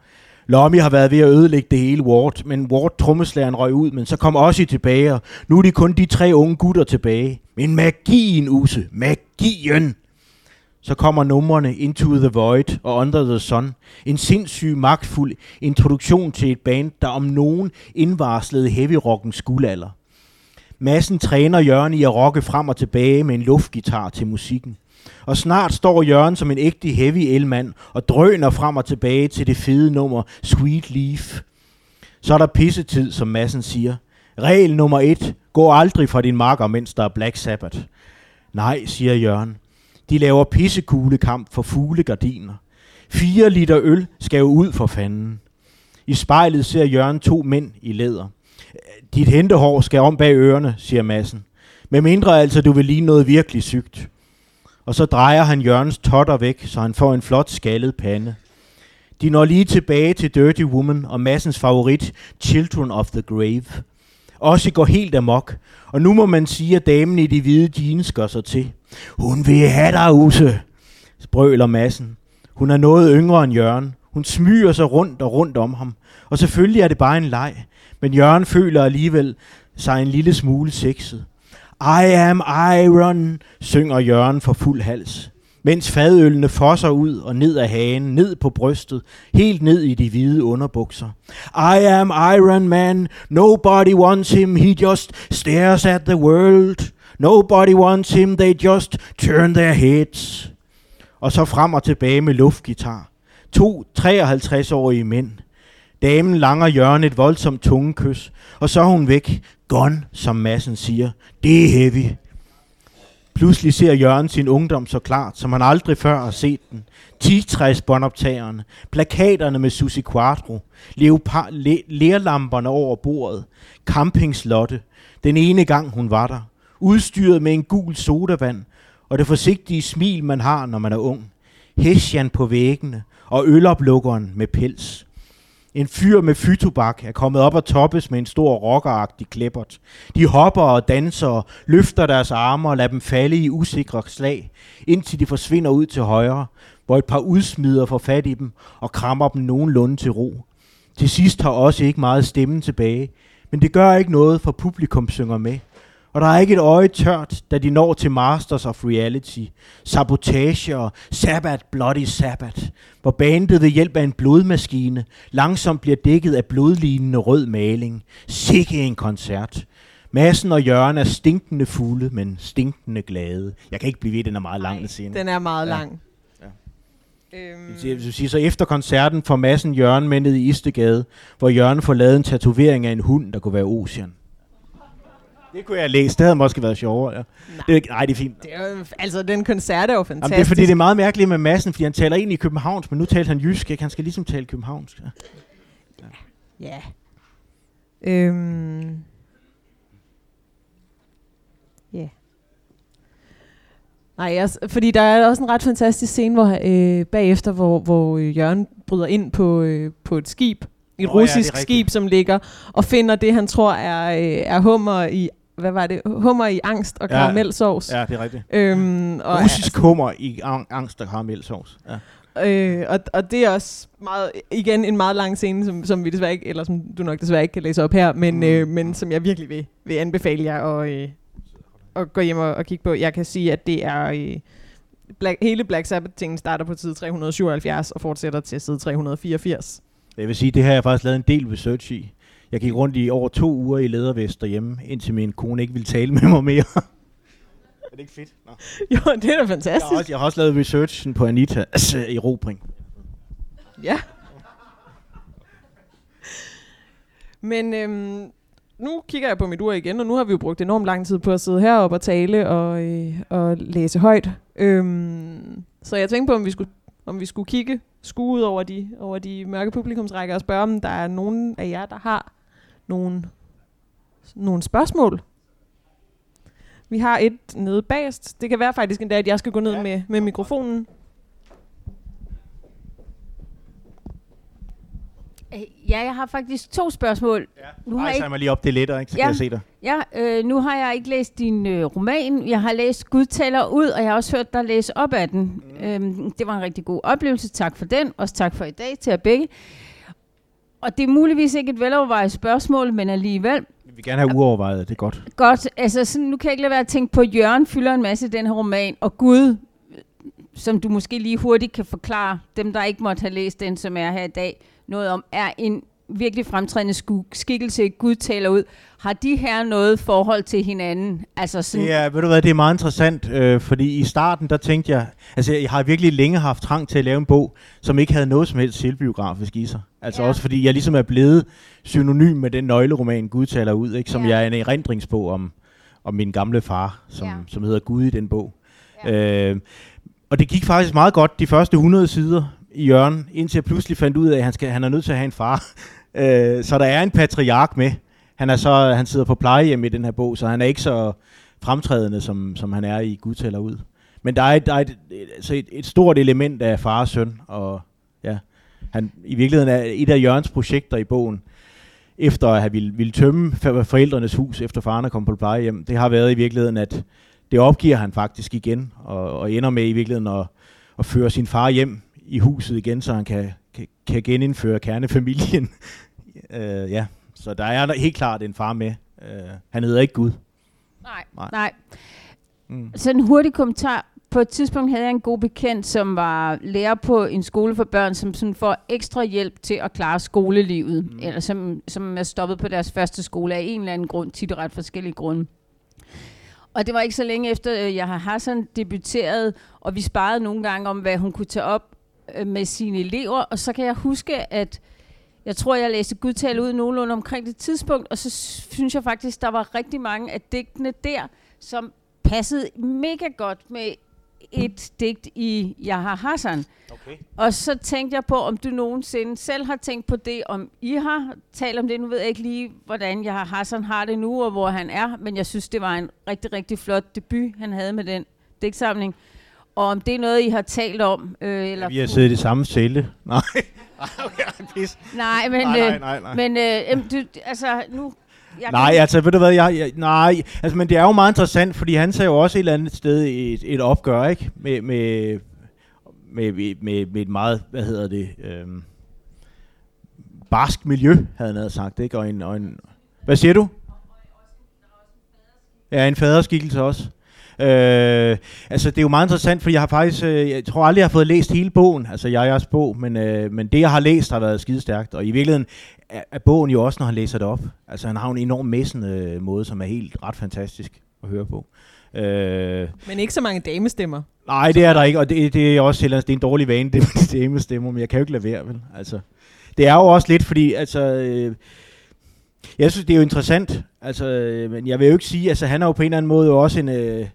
Lommy har været ved at ødelægge det hele Ward, men Ward trommeslæren røg ud, men så kom Ossi tilbage, og nu er de kun de tre unge gutter tilbage. Men magien, Use, magien! Så kommer numrene Into the Void og Under the Sun. En sindssyg, magtfuld introduktion til et band, der om nogen indvarslede heavy rockens guldalder. Massen træner Jørgen i at rocke frem og tilbage med en luftgitar til musikken. Og snart står Jørgen som en ægte heavy elmand og drøner frem og tilbage til det fede nummer Sweet Leaf. Så er der pissetid, som massen siger. Regel nummer et. Gå aldrig fra din marker, mens der er Black Sabbath. Nej, siger Jørgen. De laver pissekuglekamp for fuglegardiner. Fire liter øl skal jo ud for fanden. I spejlet ser Jørgen to mænd i læder. Dit hentehår skal om bag ørerne, siger massen. Med mindre altså, du vil ligne noget virkelig sygt. Og så drejer han Jørgens totter væk, så han får en flot skaldet pande. De når lige tilbage til Dirty Woman og massens favorit, Children of the Grave. Også går helt amok, og nu må man sige, at damen i de hvide jeans gør sig til. Hun vil have dig, Use, sprøler massen. Hun er noget yngre end Jørgen. Hun smyger sig rundt og rundt om ham. Og selvfølgelig er det bare en leg. Men Jørgen føler alligevel sig en lille smule sexet. I am iron, synger Jørgen for fuld hals. Mens fadølene fosser ud og ned af hagen, ned på brystet, helt ned i de hvide underbukser. I am Iron Man, nobody wants him, he just stares at the world. Nobody wants him, they just turn their heads. Og så frem og tilbage med luftgitar. To 53-årige mænd. Damen langer hjørnet et voldsomt tungekys, og så er hun væk. Gone, som massen siger. Det er heavy. Pludselig ser Jørgen sin ungdom så klart, som han aldrig før har set den. Tigtræsbåndoptagerne, plakaterne med Susi Quattro, leopar- le, lærlamperne over bordet, campingslotte, den ene gang hun var der, udstyret med en gul sodavand, og det forsigtige smil, man har, når man er ung. Hessian på væggene, og øloplukkeren med pels. En fyr med fytobak er kommet op og toppes med en stor rockeragtig klippert. De hopper og danser, løfter deres arme og lader dem falde i usikre slag, indtil de forsvinder ud til højre, hvor et par udsmider får fat i dem og krammer dem nogenlunde til ro. Til sidst har også ikke meget stemmen tilbage, men det gør ikke noget, for publikum synger med. Og der er ikke et øje tørt, da de når til Masters of Reality, Sabotage og Sabbath Bloody Sabbath, hvor bandet ved hjælp af en blodmaskine langsomt bliver dækket af blodlignende rød maling. Sikke en koncert. Massen og Jørgen er stinkende fulde, men stinkende glade. Jeg kan ikke blive ved, den er meget lang, den scene. Den er meget Ja. lang. Øhm, sige, så efter koncerten får Massen Jørgen med ned i Istegade, hvor Jørgen får lavet en tatovering af en hund, der kunne være Ocean. Det kunne jeg læse. Det havde måske været sjovere. Ja. Nej. Det, er- nej, det er fint. det er jo, altså, den koncert er jo fantastisk. Jamen, det er fordi, det er meget mærkeligt med Massen, fordi han taler egentlig i Københavns, men nu taler han jysk, ikke? Han skal ligesom tale københavnsk. Ja. Ja. Øhm. Ja. Nej, jeg, fordi der er også en ret fantastisk scene hvor, øh, bagefter, hvor, hvor øh, Jørgen bryder ind på, øh, på et skib, et Nå oh, ja, russisk det er ja, rigtigt. skib, som ligger og finder det, han tror er, øh, er hummer i, hvad var det? Hummer i angst og Ja. karamelsovs. ja, det er rigtigt. Øhm, og, Russisk hummer i ang- angst og karamelsovs. Ja. Øh, og, og det er også meget, igen en meget lang scene, som, som vi desværre ikke, eller som du nok desværre ikke kan læse op her, men, Mm. øh, men som jeg virkelig vil, vil anbefale jer at, øh, at gå hjem og, og kigge på. Jeg kan sige, at det er... Øh, Black, hele Black Sabbath-tingen starter på side 377 og fortsætter til side 384. Jeg vil sige, det har jeg faktisk lavet en del research i. Jeg gik rundt i over to uger i ledervest derhjemme, indtil min kone ikke ville tale med mig mere. <laughs> er det ikke fedt? Nå. Jo, det er da Jeg, fantastisk. har også, jeg har også lavet researchen på Anitas øh, erobring. Ja. Men øhm, nu kigger jeg på mit ur igen, og nu har vi jo brugt enormt lang tid på at sidde heroppe og tale og, øh, og læse højt. Øhm, så jeg tænkte på, om vi skulle, om vi skulle kigge, skue ud over de, over de mørke publikumsrækker og spørge, om der er nogen af jer, der har nogle, nogle spørgsmål. Vi har et nede bagest. Det kan være faktisk endda, at jeg skal gå ned Ja. med, med mikrofonen. Øh, Ja, jeg har faktisk to spørgsmål. Ja. Nu har Rejser jeg mig lige op, det er lettere, ikke? Så Ja. kan jeg se dig. Ja, øh, nu har jeg ikke læst din øh, roman. Jeg har læst Gud tæller ud, og jeg har også hørt dig læse op af den. Mm. Øhm, det var en rigtig god oplevelse. Tak for den. Også tak for i dag til jer begge. Og det er muligvis ikke et velovervejet spørgsmål, men alligevel. Vi vil gerne have uovervejet, det er godt. Godt, altså sådan, nu kan jeg ikke lade være at tænke på, at Jørgen fylder en masse i den her roman, og Gud, som du måske lige hurtigt kan forklare dem, der ikke måtte have læst den, som er her i dag, noget om, er en virkelig fremtrædende skikkelse, Gud taler ud. Har de her noget forhold til hinanden? Altså sådan, Ja, ved du hvad, det er meget interessant, øh, fordi i starten, der tænkte jeg, altså jeg har virkelig længe haft trang til at lave en bog, som ikke havde noget som helst selvbiografisk i sig. Altså Ja. også fordi jeg ligesom er blevet synonym med den nøgleroman, Gud taler ud, ikke? som Ja. jeg er en erindringsbog om, om min gamle far, som, Ja. som hedder Gud i den bog. Ja. Øh, og det gik faktisk meget godt de første 100 sider i Jørgen, indtil jeg pludselig fandt ud af, at han, skal, han er nødt til at have en far øh, så der er en patriark med. Han, er så, han sidder på plejehjem i den her bog, så han er ikke så fremtrædende, som, som han er i Gud taler ud. Men der er, et, der er et, et, altså et, et stort element af far og søn, og ja, han, i virkeligheden er et af Jørgens projekter i bogen, efter at have ville, ville tømme forældrenes hus, efter faren er kommet på plejehjem, det har været i virkeligheden, at det opgiver han faktisk igen, og, og ender med i virkeligheden at, at føre sin far hjem i huset igen, så han kan, kan, kan genindføre kernefamilien. <laughs> øh, ja, så der er der helt klart en far med. Øh, han hedder ikke Gud. Nej, Nej. nej. Mm. Så en hurtig kommentar. På et tidspunkt havde jeg en god bekendt, som var lærer på en skole for børn, som sådan får ekstra hjælp til at klare skolelivet. Mm. Eller som, som er stoppet på deres første skole af en eller anden grund, tit og ret forskellige grunde. Og det var ikke så længe efter, øh, jeg har Hassan debuteret, og vi sparede nogle gange om, hvad hun kunne tage op øh, med sine elever. Og så kan jeg huske, at jeg tror, jeg læste Gud tale ud nogenlunde omkring det tidspunkt, og så synes jeg faktisk, der var rigtig mange af digtene der, som passede mega godt med et digt i Yahya Hassan. Okay. Og så tænkte jeg på, om du nogensinde selv har tænkt på det, om I har talt om det. Nu ved jeg ikke lige, hvordan Yahya Hassan har det nu, og hvor han er, men jeg synes, det var en rigtig, rigtig flot debut, han havde med den digtsamling. Og om det er noget, I har talt om? Øh, eller Vi har siddet i samme celle. <laughs> Nej. <laughs> okay, pis. Nej, men, Nej, nej, øh, nej, nej. men øh, du, altså, nu... Jeg Nej, kan, altså ved du hvad, jeg, jeg, nej, altså men det er jo meget interessant, fordi han sagde jo også et eller andet sted et, et opgør, ikke? Med, med, med, med, med, med et meget, hvad hedder det, øhm, barsk miljø, havde han havde sagt, ikke? Og en, og en, hvad siger du? Ja, en faderskikkelse også. Øh, altså det er jo meget interessant, for jeg har faktisk, øh, jeg tror aldrig, jeg har fået læst hele bogen, altså jeg er jeres bog, men, øh, men det jeg har læst har været skidestærkt, og i virkeligheden er, er bogen jo også, når han læser det op. Altså han har en enorm messende øh, måde, som er helt ret fantastisk at høre på. Øh, Men ikke så mange damestemmer. nej, det er der ikke, og det, det er også det er en dårlig vane, <laughs> det med damestemmer, men jeg kan jo ikke lade være, vel? Altså, det er jo også lidt, fordi, altså, øh, jeg synes, det er jo interessant, altså, øh, men jeg vil jo ikke sige, altså, han er jo på en eller anden måde også en, øh,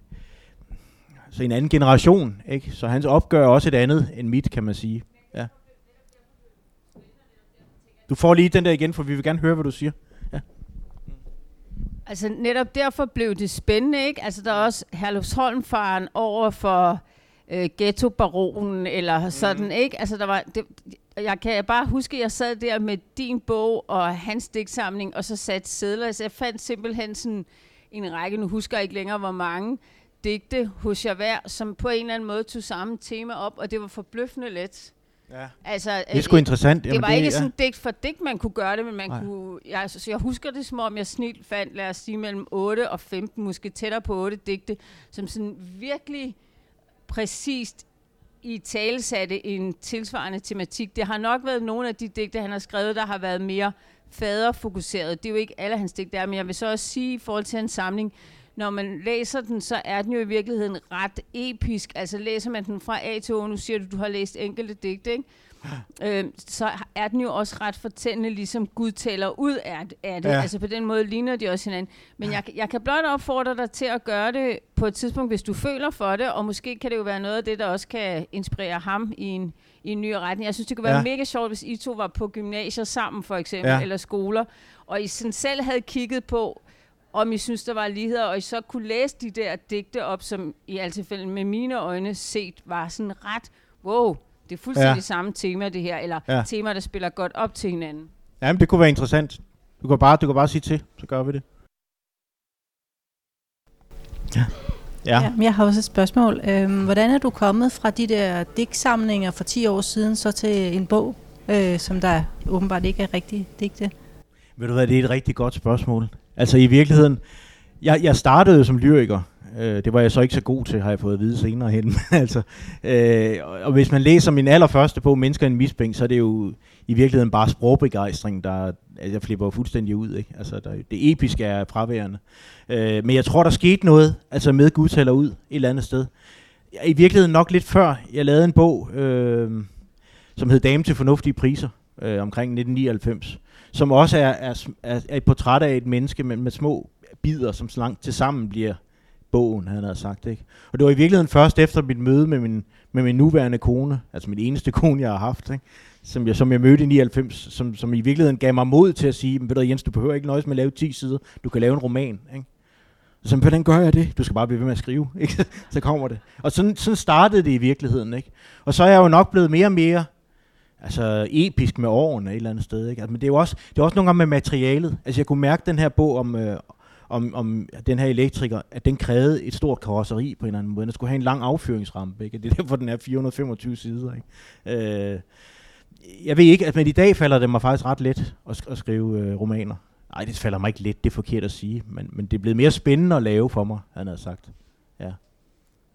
så en anden generation, ikke? Så hans opgør er også et andet end mit, kan man sige. Ja. Du får lige den der igen, for vi vil gerne høre, hvad du siger. Altså netop derfor blev det spændende, ikke? Altså der er også Herlufsholm-faren over for øh, ghetto-baronen, eller sådan, ikke? Altså der var, det, jeg kan bare huske, at jeg sad der med din bog og hans digtsamling, og så satte sædler, så jeg fandt simpelthen sådan en række, nu husker jeg ikke længere, hvor mange digte hos jer hver, som på en eller anden måde tog samme tema op, og det var forbløffende let. Ja. Altså, Det er sgu interessant. det var Jamen, ikke ja. sådan digt for digt, man kunne gøre det, men man Nej. kunne... Jeg, så jeg husker det, som om jeg snilt fandt, lad os sige, mellem 8 og 15, måske tættere på 8 digte, som sådan virkelig præcist i talesatte en tilsvarende tematik. Det har nok været nogle af de digte, han har skrevet, der har været mere faderfokuseret. Det er jo ikke alle hans digte, der er, men jeg vil så også sige i forhold til hans samling, når man læser den, så er den jo i virkeligheden ret episk. Altså læser man den fra A til Å, nu siger du, du har læst enkelte digte, ikke? øh, så er den jo også ret fortællende, ligesom Gud taler ud af, af det. Ja. Altså på den måde ligner de også hinanden. Men jeg, jeg kan blot opfordre dig til at gøre det på et tidspunkt, hvis du føler for det, og måske kan det jo være noget af det, der også kan inspirere ham i en, i en ny retning. Jeg synes, det kunne være Ja. mega sjovt, hvis I to var på gymnasier sammen, for eksempel, ja. eller skoler, og I sådan selv havde kigget på, om I synes, der var ligheder, og I så kunne læse de der digte op, som i alt tilfælde med mine øjne set var sådan ret, wow, det er fuldstændig Ja. samme tema det her, eller Ja. ja. temaer, der spiller godt op til hinanden. Jamen, det kunne være interessant. Du kan bare, du kan bare sige til, så gør vi det. Ja. Ja. Ja, jeg har også et spørgsmål. Øhm, hvordan er du kommet fra de der digtsamlinger for 10 år siden så til en bog, øh, som der åbenbart ikke er rigtig digte? Ved du hvad, det er et rigtig godt spørgsmål. Altså i virkeligheden, jeg, jeg startede som lyriker, Øh, det var jeg så ikke så god til, har jeg fået at vide senere hen. <laughs> altså, øh, og hvis man læser min allerførste bog, Mennesker i en misbænk, så er det jo i virkeligheden bare sprogbegejstring, der altså, jeg flipper fuldstændig ud. Ikke? Altså, der, det episke er fraværende. Øh, men jeg tror, der skete noget, altså med Gud taler ud et eller andet sted. I virkeligheden nok lidt før, jeg lavede en bog, øh, som hed Dame til fornuftige priser, øh, omkring 1999, som også er, er, er, er et portræt af et menneske med, med små bider, som så langt til sammen bliver bogen, han havde sagt. Ikke? Og det var i virkeligheden først efter mit møde med min, med min nuværende kone, altså min eneste <laughs> kone, jeg har haft, ikke? Som, jeg, som jeg mødte i 99, som, som i virkeligheden gav mig mod til at sige, ved du Jens, du behøver ikke nøjes med at lave 10 sider, du kan lave en roman. Ikke? Så hvordan gør jeg det? Du skal bare blive ved med at skrive, <laughs> ikke? så kommer det. Og sådan, sådan startede det i virkeligheden. Ikke? Og så er jeg jo nok blevet mere og mere altså episk med årene et eller andet sted. Ikke? Altså, men det er jo også, det er også nogle gange med materialet. Altså jeg kunne mærke den her bog om, øh, om, om den her elektriker, at den krævede et stort karosseri på en eller anden måde. Den skulle have en lang affyringsrampe. Ikke? Det er derfor, den er 425 sider. Ikke? Øh, jeg ved ikke, at men i dag falder det mig faktisk ret let at, at skrive øh, romaner. Nej, det falder mig ikke let, det er forkert at sige, men, men det er blevet mere spændende at lave for mig, han har sagt. Ja.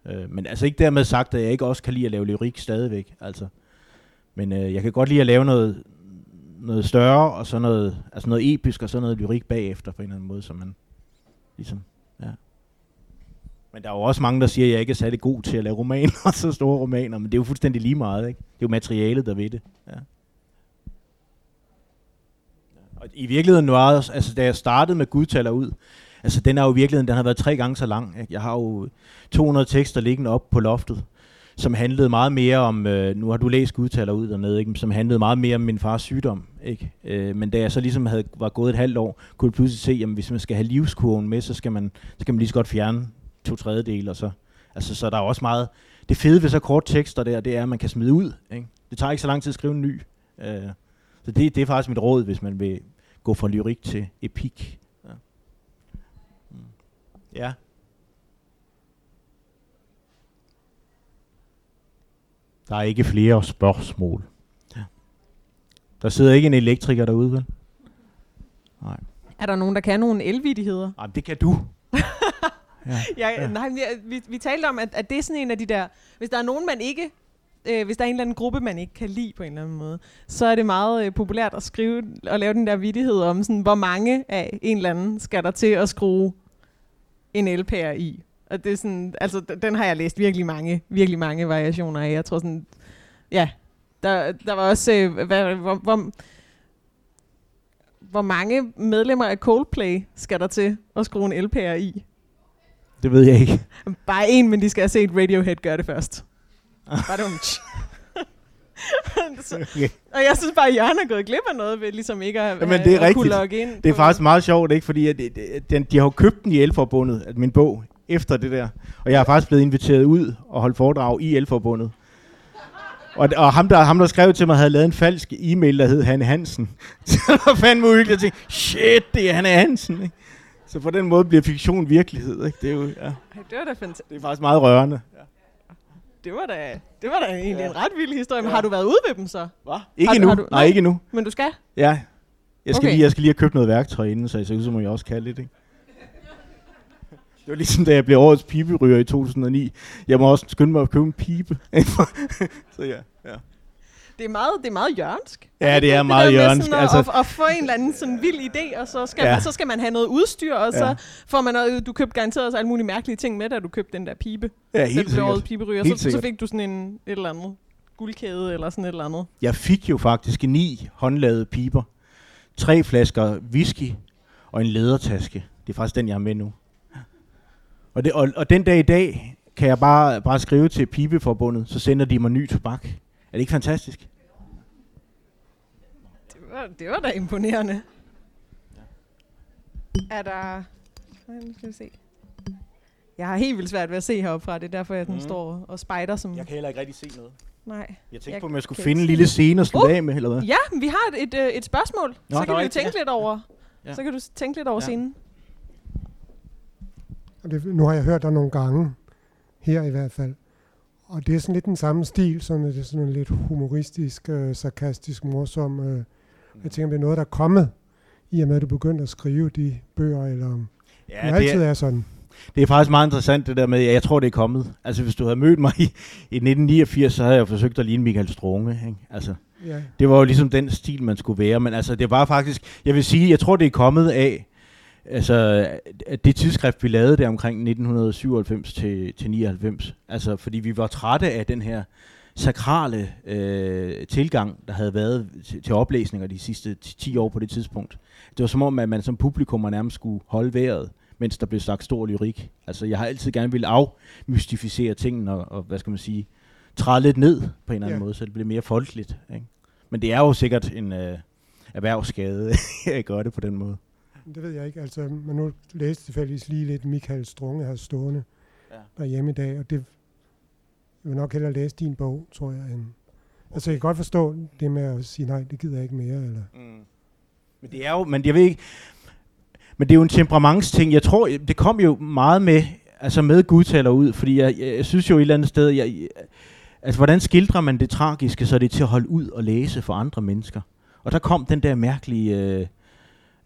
Øh, men altså ikke dermed sagt, at jeg ikke også kan lide at lave lyrik stadigvæk. Altså. Men øh, jeg kan godt lide at lave noget, noget større, og så noget, altså noget episk, og så noget lyrik bagefter på en eller anden måde, som man ligesom, ja. Men der er jo også mange, der siger, at jeg ikke er særlig god til at lave romaner, <laughs> og så store romaner, men det er jo fuldstændig lige meget, ikke? Det er jo materialet, der ved det, ja. Og i virkeligheden var altså da jeg startede med Gud taler ud, altså den er jo i virkeligheden, den har været tre gange så lang. Ikke? Jeg har jo 200 tekster liggende op på loftet, som handlede meget mere om, øh, nu har du læst udtaler ud dernede, ikke? som handlede meget mere om min fars sygdom. Ikke? Øh, men da jeg så ligesom havde, var gået et halvt år, kunne jeg pludselig se, at hvis man skal have livskurven med, så skal man, så skal man lige så godt fjerne to tredjedele, og så, altså, så der er også meget, det fede ved så kort tekster der, det er, at man kan smide ud. Ikke? Det tager ikke så lang tid at skrive en ny. Øh, så det, det er faktisk mit råd, hvis man vil gå fra lyrik til epik. Ja. Mm. ja. Der er ikke flere spørgsmål. Ja. Der sidder ikke en elektriker derude, vel? Nej. Er der nogen, der kan nogle elvidigheder? Nej, det kan du. <laughs> ja. Ja. Nej, vi, vi talte om, at, at det er sådan en af de der... Hvis der er nogen, man ikke øh, hvis der er en eller anden gruppe, man ikke kan lide på en eller anden måde, så er det meget øh, populært at skrive og lave den der vidighed om, sådan, hvor mange af en eller anden skal der til at skrue en LP'er i. Og det er sådan, altså, den har jeg læst virkelig mange, virkelig mange variationer af. Jeg tror sådan, ja, der, der var også, øh, hvad, hvor, hvor, hvor mange medlemmer af Coldplay skal der til at skrue en LP'er i? Det ved jeg ikke. Bare en, men de skal have set Radiohead gøre det først. <laughs> så, okay. Og jeg synes bare, at Jørgen er gået glip af noget ved ligesom ikke at, Jamen, det er at kunne logge ind. Det er faktisk meget sjovt, ikke? fordi at, at, den, de har jo købt den i Elforbundet, at min bog, efter det der. Og jeg har faktisk blevet inviteret ud og holdt foredrag i Elforbundet. Og, og ham, der, ham, der skrev til mig, havde lavet en falsk e-mail, der hed Hanne Hansen. <laughs> så det var fandme uhyggeligt. Jeg tænkte, shit, det er Hanne Hansen. Ikke? Så på den måde bliver fiktion virkelighed. Ikke? Det, er jo, ja. det var da fantastisk. Det er faktisk meget rørende det var da, det var da egentlig ja. en ret vild historie. Men ja. har du været ude ved dem så? Hvad? Ikke endnu. Du, Nej, ikke endnu. Men du skal? Ja. Jeg skal, okay. lige, jeg skal lige have købt noget værktøj inden, så jeg ser ud som, jeg også kan lidt, ikke? Det var ligesom, da jeg blev årets piberyger i 2009. Jeg må også skynde mig at købe en pibe. <laughs> så ja, ja det er meget, det er meget jørnsk. Ja, det er det meget jørnsk. Altså, at, at, få en eller anden sådan vild idé, og så skal, ja. man, så skal man have noget udstyr, og ja. så får man noget, du købte garanteret også alle mulige mærkelige ting med, da du købte den der pibe. Ja, helt sikkert. Piberyger. Helt så, så fik du sådan en, et eller andet guldkæde, eller sådan et eller andet. Jeg fik jo faktisk ni håndlavede piber. Tre flasker whisky og en ledertaske. Det er faktisk den, jeg har med nu. Og, det, og, og den dag i dag kan jeg bare, bare skrive til Pibeforbundet, så sender de mig ny tobak. Er det ikke fantastisk? Det var, det var da imponerende. Er der... Nu skal vi se. Jeg har helt vildt svært ved at se heroppe fra. Det er derfor, jeg mm. står og spejder. Som jeg kan heller ikke rigtig se noget. Nej. Jeg tænkte jeg på, om jeg skulle finde en lille scene at slutte uh, af med, eller hvad? Ja, vi har et, et, øh, et spørgsmål. Nå, så kan du tænke ja. lidt over. Ja. Så kan du tænke lidt over ja. scenen. Det, nu har jeg hørt dig nogle gange, her i hvert fald, og det er sådan lidt den samme stil, sådan det er sådan lidt humoristisk, øh, sarkastisk, morsom. Øh. Jeg tænker, om det er noget, der er kommet, i og med, at du begyndte at skrive de bøger, eller ja, det altid er, er sådan. Det er faktisk meget interessant det der med, at jeg tror, det er kommet. Altså, hvis du havde mødt mig i, i 1989, så havde jeg forsøgt at ligne Michael Strunge. Ikke? Altså, Ja. det var jo ligesom den stil, man skulle være. Men altså, det var faktisk, jeg vil sige, jeg tror, det er kommet af, altså, det tidsskrift, vi lavede der omkring 1997 til, til 99. Altså, fordi vi var trætte af den her sakrale øh, tilgang, der havde været til, til oplæsninger de sidste 10 år på det tidspunkt. Det var som om, at man som publikum nærmest skulle holde vejret, mens der blev sagt stor lyrik. Altså, jeg har altid gerne ville afmystificere tingene og, og hvad skal man sige, træde lidt ned på en eller anden Ja. måde, så det bliver mere folkeligt. Ikke? Men det er jo sikkert en øh, erhvervsskade <laughs> at gøre det på den måde. Det ved jeg ikke. Altså, men nu læste tilfældigvis lige lidt Michael Strunge her stående Ja. derhjemme i dag, og det jeg vil nok hellere læse din bog, tror jeg. End. Altså, jeg kan godt forstå det med at sige, nej, det gider jeg ikke mere. Eller. Mm. Men det er jo, men jeg ved ikke, men det er jo en temperamentsting. Jeg tror, det kom jo meget med, altså med Gud taler ud, fordi jeg, jeg, jeg synes jo et eller andet sted, jeg, jeg, altså hvordan skildrer man det tragiske, så det er til at holde ud og læse for andre mennesker. Og der kom den der mærkelige, øh,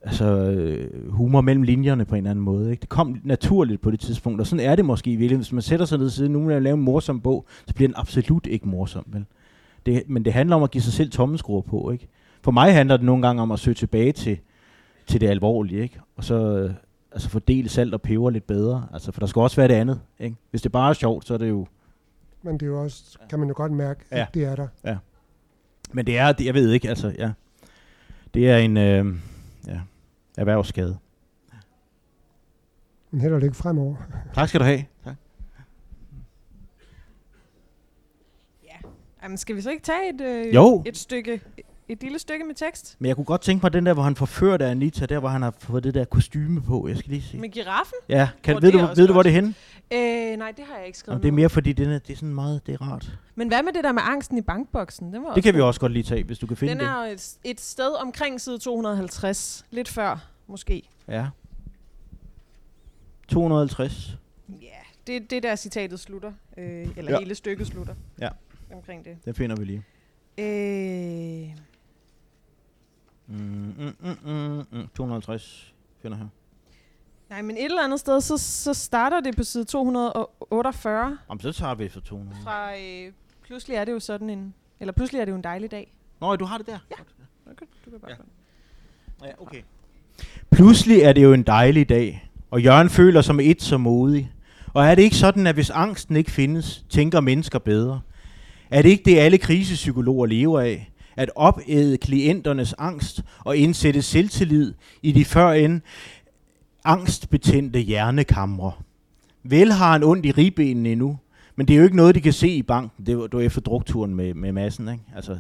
altså øh, humor mellem linjerne på en eller anden måde. Ikke? Det kom naturligt på det tidspunkt, og sådan er det måske i virkeligheden. Hvis man sætter sig ned siden, nu vil jeg lave en morsom bog, så bliver den absolut ikke morsom, vel? Det, men det handler om at give sig selv tommelskruer på, ikke? For mig handler det nogle gange om at søge tilbage til, til det alvorlige, ikke? Og så øh, altså fordele salt og peber lidt bedre. Altså, for der skal også være det andet, ikke? Hvis det bare er sjovt, så er det jo... Men det er jo også, kan man jo godt mærke, Ja. at det er der. Men det er, det, jeg ved ikke, altså, ja. Det er en øh, ja, erhvervsskade. Men held og lykke fremover. Tak skal du have. Tak. Jamen, skal vi så ikke tage et, øh, Jo. et stykke, et lille stykke med tekst? Men jeg kunne godt tænke mig den der, hvor han forførte Anita, der hvor han har fået det der kostyme på. Jeg skal lige se. Med giraffen? Ja, kan, Hvor ved, det du, ved du, hvor det er henne? Øh, nej, det har jeg ikke skrevet Jamen, det er mere fordi, den er, det er sådan meget, det er rart. Men hvad med det der med angsten i bankboksen? Den var Det kan vi også godt lige tage, hvis du kan finde Den det. er et, et sted omkring side 250. Lidt før, måske. Ja. 250. Ja, det, det er der citatet slutter. Øh, eller Ja. ja. hele stykket slutter. Ja. Omkring det. Den finder vi lige. Øh, Mm, mm, mm, mm, 250 finder her. nej, men et eller andet sted, så, så starter det på side 248. Jamen, så tager vi for 200. Fra, øh, pludselig er det jo sådan en... Eller pludselig er det jo en dejlig dag. Nå, du har det der? Ja. Okay, du kan bare ja. Ja, okay. Pludselig er det jo en dejlig dag, og Jørgen føler som et så modig. Og er det ikke sådan, at hvis angsten ikke findes, tænker mennesker bedre? Er det ikke det, alle krisepsykologer lever af? At opæde klienternes angst og indsætte selvtillid i de førend angstbetændte hjernekamre. Vel har han ondt i ribbenene endnu, men det er jo ikke noget, de kan se i banken. Det var, det var efter drukturen med, med massen, ikke? Altså, Er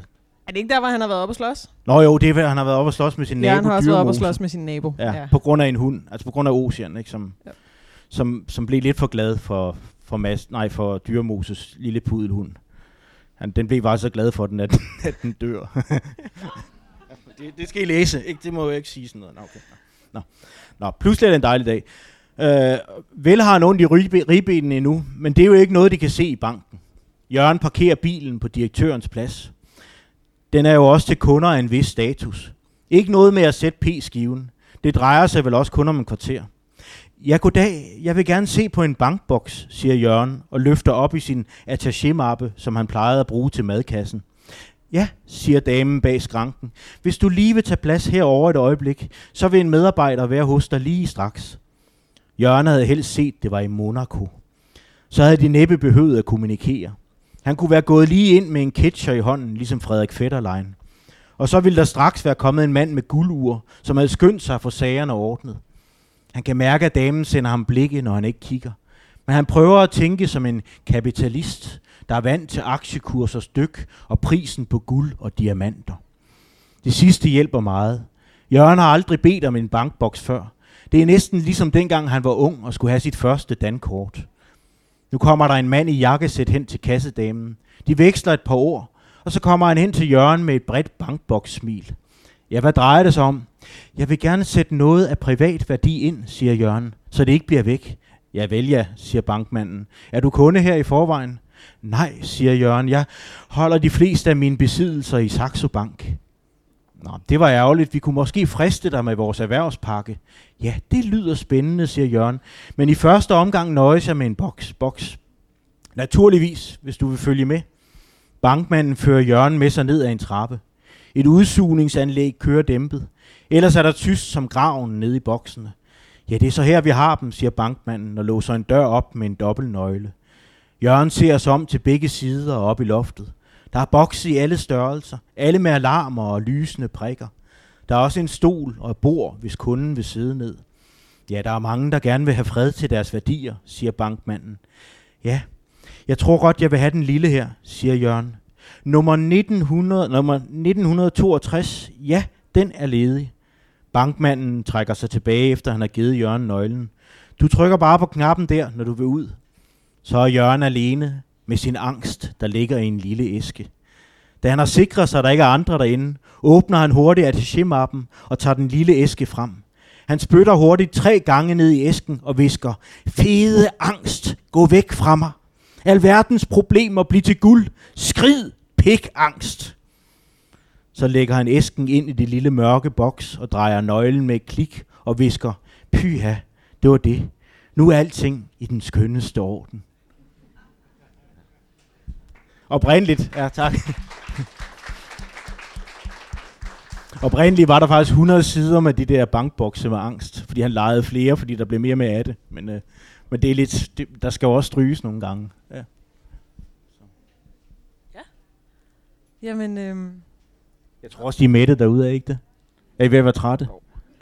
det ikke der, hvor han har været oppe og slås? Nå jo, det er, han har været oppe og slås med sin Ja, nabo, han har også været oppe og slås med sin nabo. Ja, ja, på grund af en hund, altså på grund af Ocean, ikke, som, ja. Ja. som, som blev lidt for glad for, for, mas, nej, for Dyrmoses lille pudelhund. Han, den blev bare så glad for den, at, <laughs> at den dør. <laughs> det, det skal I læse, ikke? det må jeg ikke sige sådan noget. Nå, okay. Nå. Nå, pludselig er det en dejlig dag. Øh, vel har han ondt i ribbe- ribbenene endnu, men det er jo ikke noget, de kan se i banken. Jørgen parkerer bilen på direktørens plads. Den er jo også til kunder af en vis status. Ikke noget med at sætte P-skiven. Det drejer sig vel også kun om en kvarter. Ja, goddag. Jeg vil gerne se på en bankboks, siger Jørgen og løfter op i sin attaché-mappe, som han plejede at bruge til madkassen. Ja, siger damen bag skranken. Hvis du lige vil tage plads herover et øjeblik, så vil en medarbejder være hos dig lige straks. Jørgen havde helst set, det var i Monaco. Så havde de næppe behøvet at kommunikere. Han kunne være gået lige ind med en ketcher i hånden, ligesom Frederik Fetterlein. Og så ville der straks være kommet en mand med guldur, som havde skyndt sig for sagerne ordnet. Han kan mærke, at damen sender ham blikke, når han ikke kigger. Men han prøver at tænke som en kapitalist, der er vant til aktiekursers dyk og prisen på guld og diamanter. Det sidste hjælper meget. Jørgen har aldrig bedt om en bankboks før. Det er næsten ligesom dengang han var ung og skulle have sit første dankort. Nu kommer der en mand i jakkesæt hen til kassedamen. De veksler et par ord, og så kommer han hen til Jørgen med et bredt bankbokssmil. Ja, hvad drejer det sig om? Jeg vil gerne sætte noget af privat værdi ind, siger Jørgen, så det ikke bliver væk. Ja vel ja, siger bankmanden. Er du kunde her i forvejen? Nej, siger Jørgen. Jeg holder de fleste af mine besiddelser i Saxo Bank. Nå, det var ærgerligt. Vi kunne måske friste dig med vores erhvervspakke. Ja, det lyder spændende, siger Jørgen. Men i første omgang nøjes jeg med en boks. boks. Naturligvis, hvis du vil følge med. Bankmanden fører Jørgen med sig ned ad en trappe. Et udsugningsanlæg kører dæmpet. Ellers er der tyst som graven nede i boksene. Ja, det er så her, vi har dem, siger bankmanden og låser en dør op med en dobbelt nøgle. Jørgen ser sig om til begge sider og op i loftet. Der er bokse i alle størrelser, alle med alarmer og lysende prikker. Der er også en stol og et bord, hvis kunden vil sidde ned. Ja, der er mange, der gerne vil have fred til deres værdier, siger bankmanden. Ja, jeg tror godt, jeg vil have den lille her, siger Jørgen. Nummer, 1900, nummer 1962, ja, den er ledig. Bankmanden trækker sig tilbage, efter han har givet Jørgen nøglen. Du trykker bare på knappen der, når du vil ud. Så er Jørgen alene med sin angst, der ligger i en lille æske. Da han har sikret sig, at der ikke er andre derinde, åbner han hurtigt attaché-mappen og tager den lille æske frem. Han spytter hurtigt tre gange ned i æsken og visker, Fede angst, gå væk fra mig. Alverdens problemer bliver til guld. Skrid, pik angst. Så lægger han æsken ind i det lille mørke boks og drejer nøglen med et klik og visker, pyha, det var det. Nu er alting i den skønneste orden. Oprindeligt, ja tak. Oprindeligt var der faktisk 100 sider med de der bankbokse med angst, fordi han legede flere, fordi der blev mere med af det. Men, øh, men det er lidt, det, der skal jo også stryges nogle gange. Ja. Ja. Jamen, øh, jeg tror også, de er mætte derude, er ikke det? Er I ved at være trætte?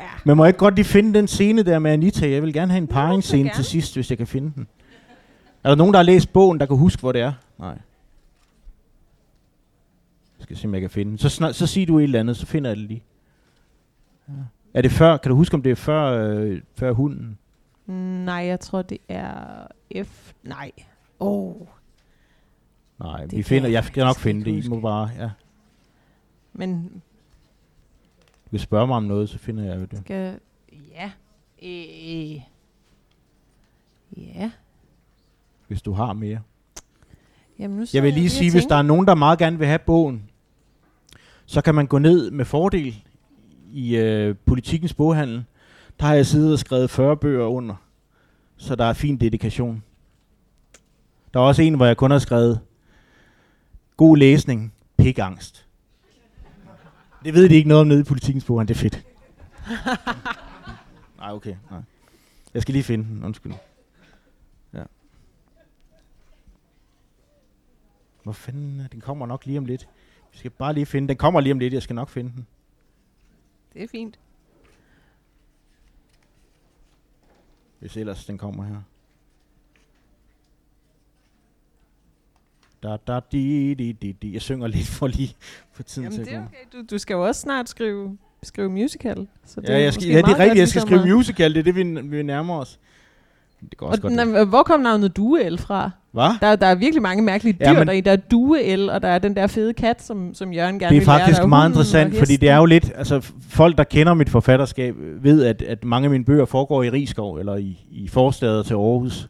Ja. Men må jeg ikke godt lige finde den scene der med Anita? Jeg vil gerne have en paringsscene til sidst, hvis jeg kan finde den. Er der nogen, der har læst bogen, der kan huske, hvor det er? Nej. Jeg skal se, om jeg kan finde den. Så, snart, så sig du et eller andet, så finder jeg det lige. Ja. Er det før, kan du huske, om det er før, øh, før hunden? nej, jeg tror, det er F... Nej. Åh. Oh. Nej, Det vi finder, jeg jeg skal nok finde det. I må bare, ja. Men Du kan spørge mig om noget, så finder jeg det. skal... Ja. Øh. Ja. Hvis du har mere. Jamen, nu Jeg vil lige sige, hvis der er nogen, der meget gerne vil have bogen, så kan man gå ned med fordel i øh, politikens boghandel. Der har jeg siddet og skrevet 40 bøger under, så der er fin dedikation. Der er også en, hvor jeg kun har skrevet god læsning, pikangst. Det ved de ikke noget om nede i politikens boghandel, det er fedt. <laughs> nej, okay. Nej. Jeg skal lige finde den, undskyld. Ja. Hvor fanden er den? kommer nok lige om lidt. Vi skal bare lige finde den. kommer lige om lidt, jeg skal nok finde den. Det er fint. Hvis ellers den kommer her. Da, da, di, di, di, di. Jeg synger lidt for lige for tiden Jamen, til det er okay. Du, du skal jo også snart skrive, skrive musical. Så Ja, jeg skal, ja, det er rigtigt, jeg skal ligesom skrive at- musical, det er det, vi, vi nærmer os. Det går også Og, godt. nej, hvor kom navnet Duel fra? Hvad? Der, der er virkelig mange mærkelige dyr Ja, men- der i. Der er Duel, og der er den der fede kat, som, som Jørgen gerne Det er vil faktisk Der meget interessant, fordi det er jo lidt, altså folk, der kender mit forfatterskab, ved, at, at mange af mine bøger foregår i Rigskov, eller i, i forstader til Aarhus.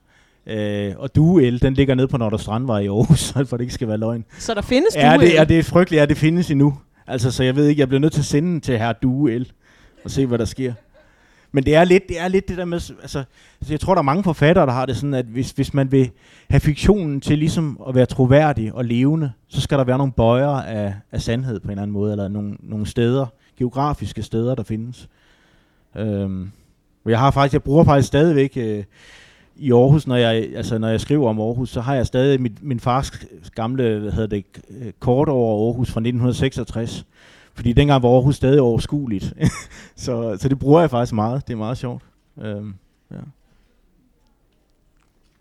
Øh, og Duel, den ligger nede på Nordre Strandvej i Aarhus, <laughs> for det ikke skal være løgn. Så der findes Ja, Duel. det, er, det er frygteligt, at det findes endnu. Altså, så jeg ved ikke, jeg bliver nødt til at sende den til her Duel, og se, hvad der sker. Men det er lidt det, er lidt det der med, altså, altså, jeg tror, der er mange forfattere, der har det sådan, at hvis, hvis man vil have fiktionen til ligesom at være troværdig og levende, så skal der være nogle bøjer af, af sandhed på en eller anden måde, eller nogle, nogle steder, geografiske steder, der findes. Øhm, jeg har faktisk, jeg bruger faktisk stadigvæk øh, i Aarhus, når jeg, altså, når jeg skriver om Aarhus, så har jeg stadig mit, min fars gamle, hvad hedder det, øh, kort over Aarhus fra 1966. Fordi dengang var Aarhus stadig overskueligt. <laughs> så, så det bruger jeg faktisk meget. Det er meget sjovt. Øhm, ja.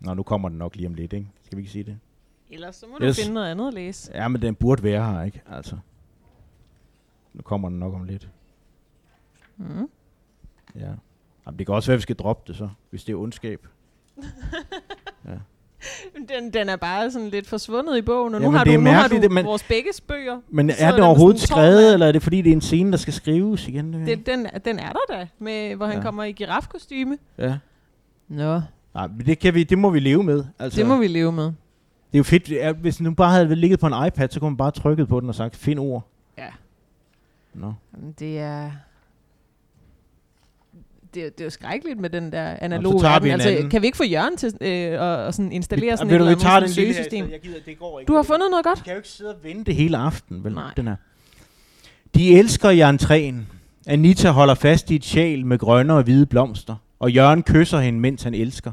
Nå, nu kommer den nok lige om lidt, ikke? Skal vi ikke sige det? Ellers så må du Ellers- finde noget andet at læse. Ja, men den burde være her, ikke? Altså. Nu kommer den nok om lidt. Mm. Ja. Jamen, det kan også være, at vi skal droppe det så, hvis det er ondskab. <laughs> Den, den er bare sådan lidt forsvundet i bogen, og nu Jamen, har det du, er nu har du det- men- vores begges bøger. Men er det overhovedet skrevet, eller er det fordi, det er en scene, der skal skrives igen? Det, Den, den, den er der da, med, hvor han Ja. kommer i girafkostyme. ja. Nå, Nej, men det, kan vi, det må vi leve med. Altså, det må vi leve med. Det er jo fedt, ja, hvis nu bare havde ligget på en iPad, så kunne man bare trykket på den og sagt, find ord. Ja. Nå. Det er... Det, er- det er jo skrækkeligt med den der så analoge tager verden. vi Altså, anden. kan vi ikke få Jørgen til øh, at, at sådan installere sådan Ved et du, eller vi tager andet sådan her, søgesystem? så jeg gider, det går ikke. Du har fundet noget godt? Vi kan jo ikke sidde og vente hele aftenen, vel? Nej. Den er. De elsker Jørgen Træen. Anita holder fast i et sjal med grønne og hvide blomster, og Jørgen kysser hende, mens han elsker.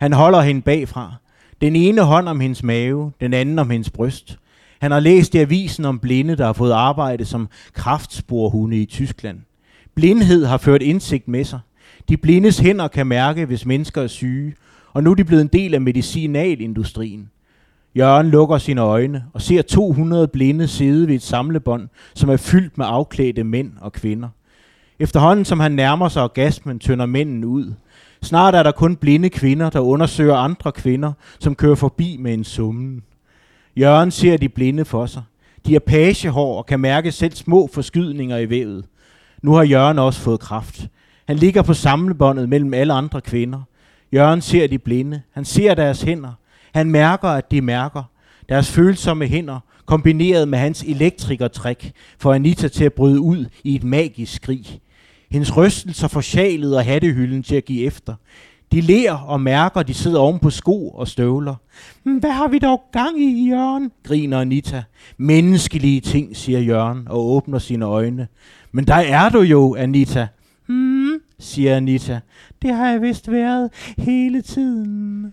Han holder hende bagfra. Den ene hånd om hendes mave, den anden om hendes bryst. Han har læst i avisen om blinde, der har fået arbejde som kraftsporhunde i Tyskland. Blindhed har ført indsigt med sig. De blindes hænder kan mærke, hvis mennesker er syge, og nu er de blevet en del af medicinalindustrien. Jørgen lukker sine øjne og ser 200 blinde sidde ved et samlebånd, som er fyldt med afklædte mænd og kvinder. Efterhånden som han nærmer sig orgasmen, tynder mænden ud. Snart er der kun blinde kvinder, der undersøger andre kvinder, som kører forbi med en summen. Jørgen ser de blinde for sig. De er pagehår og kan mærke selv små forskydninger i vævet. Nu har Jørgen også fået kraft. Han ligger på samlebåndet mellem alle andre kvinder. Jørgen ser de blinde. Han ser deres hænder. Han mærker, at de mærker. Deres følsomme hænder, kombineret med hans elektrikertrik, får Anita til at bryde ud i et magisk skrig. Hendes rystelser får sjalet og hattehylden til at give efter. De ler og mærker, de sidder oven på sko og støvler. Hvad har vi dog gang i, Jørgen? griner Anita. Menneskelige ting, siger Jørgen og åbner sine øjne. Men der er du jo, Anita. Hmm, siger Anita. Det har jeg vist været hele tiden.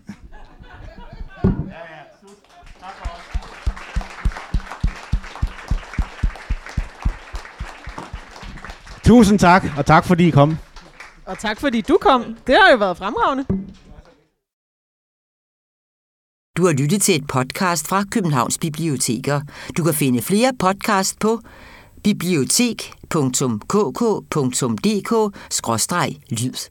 Tusind tak, og tak fordi I kom. Og tak fordi du kom. Det har jo været fremragende. Du har lyttet til et podcast fra Københavns Biblioteker. Du kan finde flere podcast på bibliotek.kk.dk/lyd.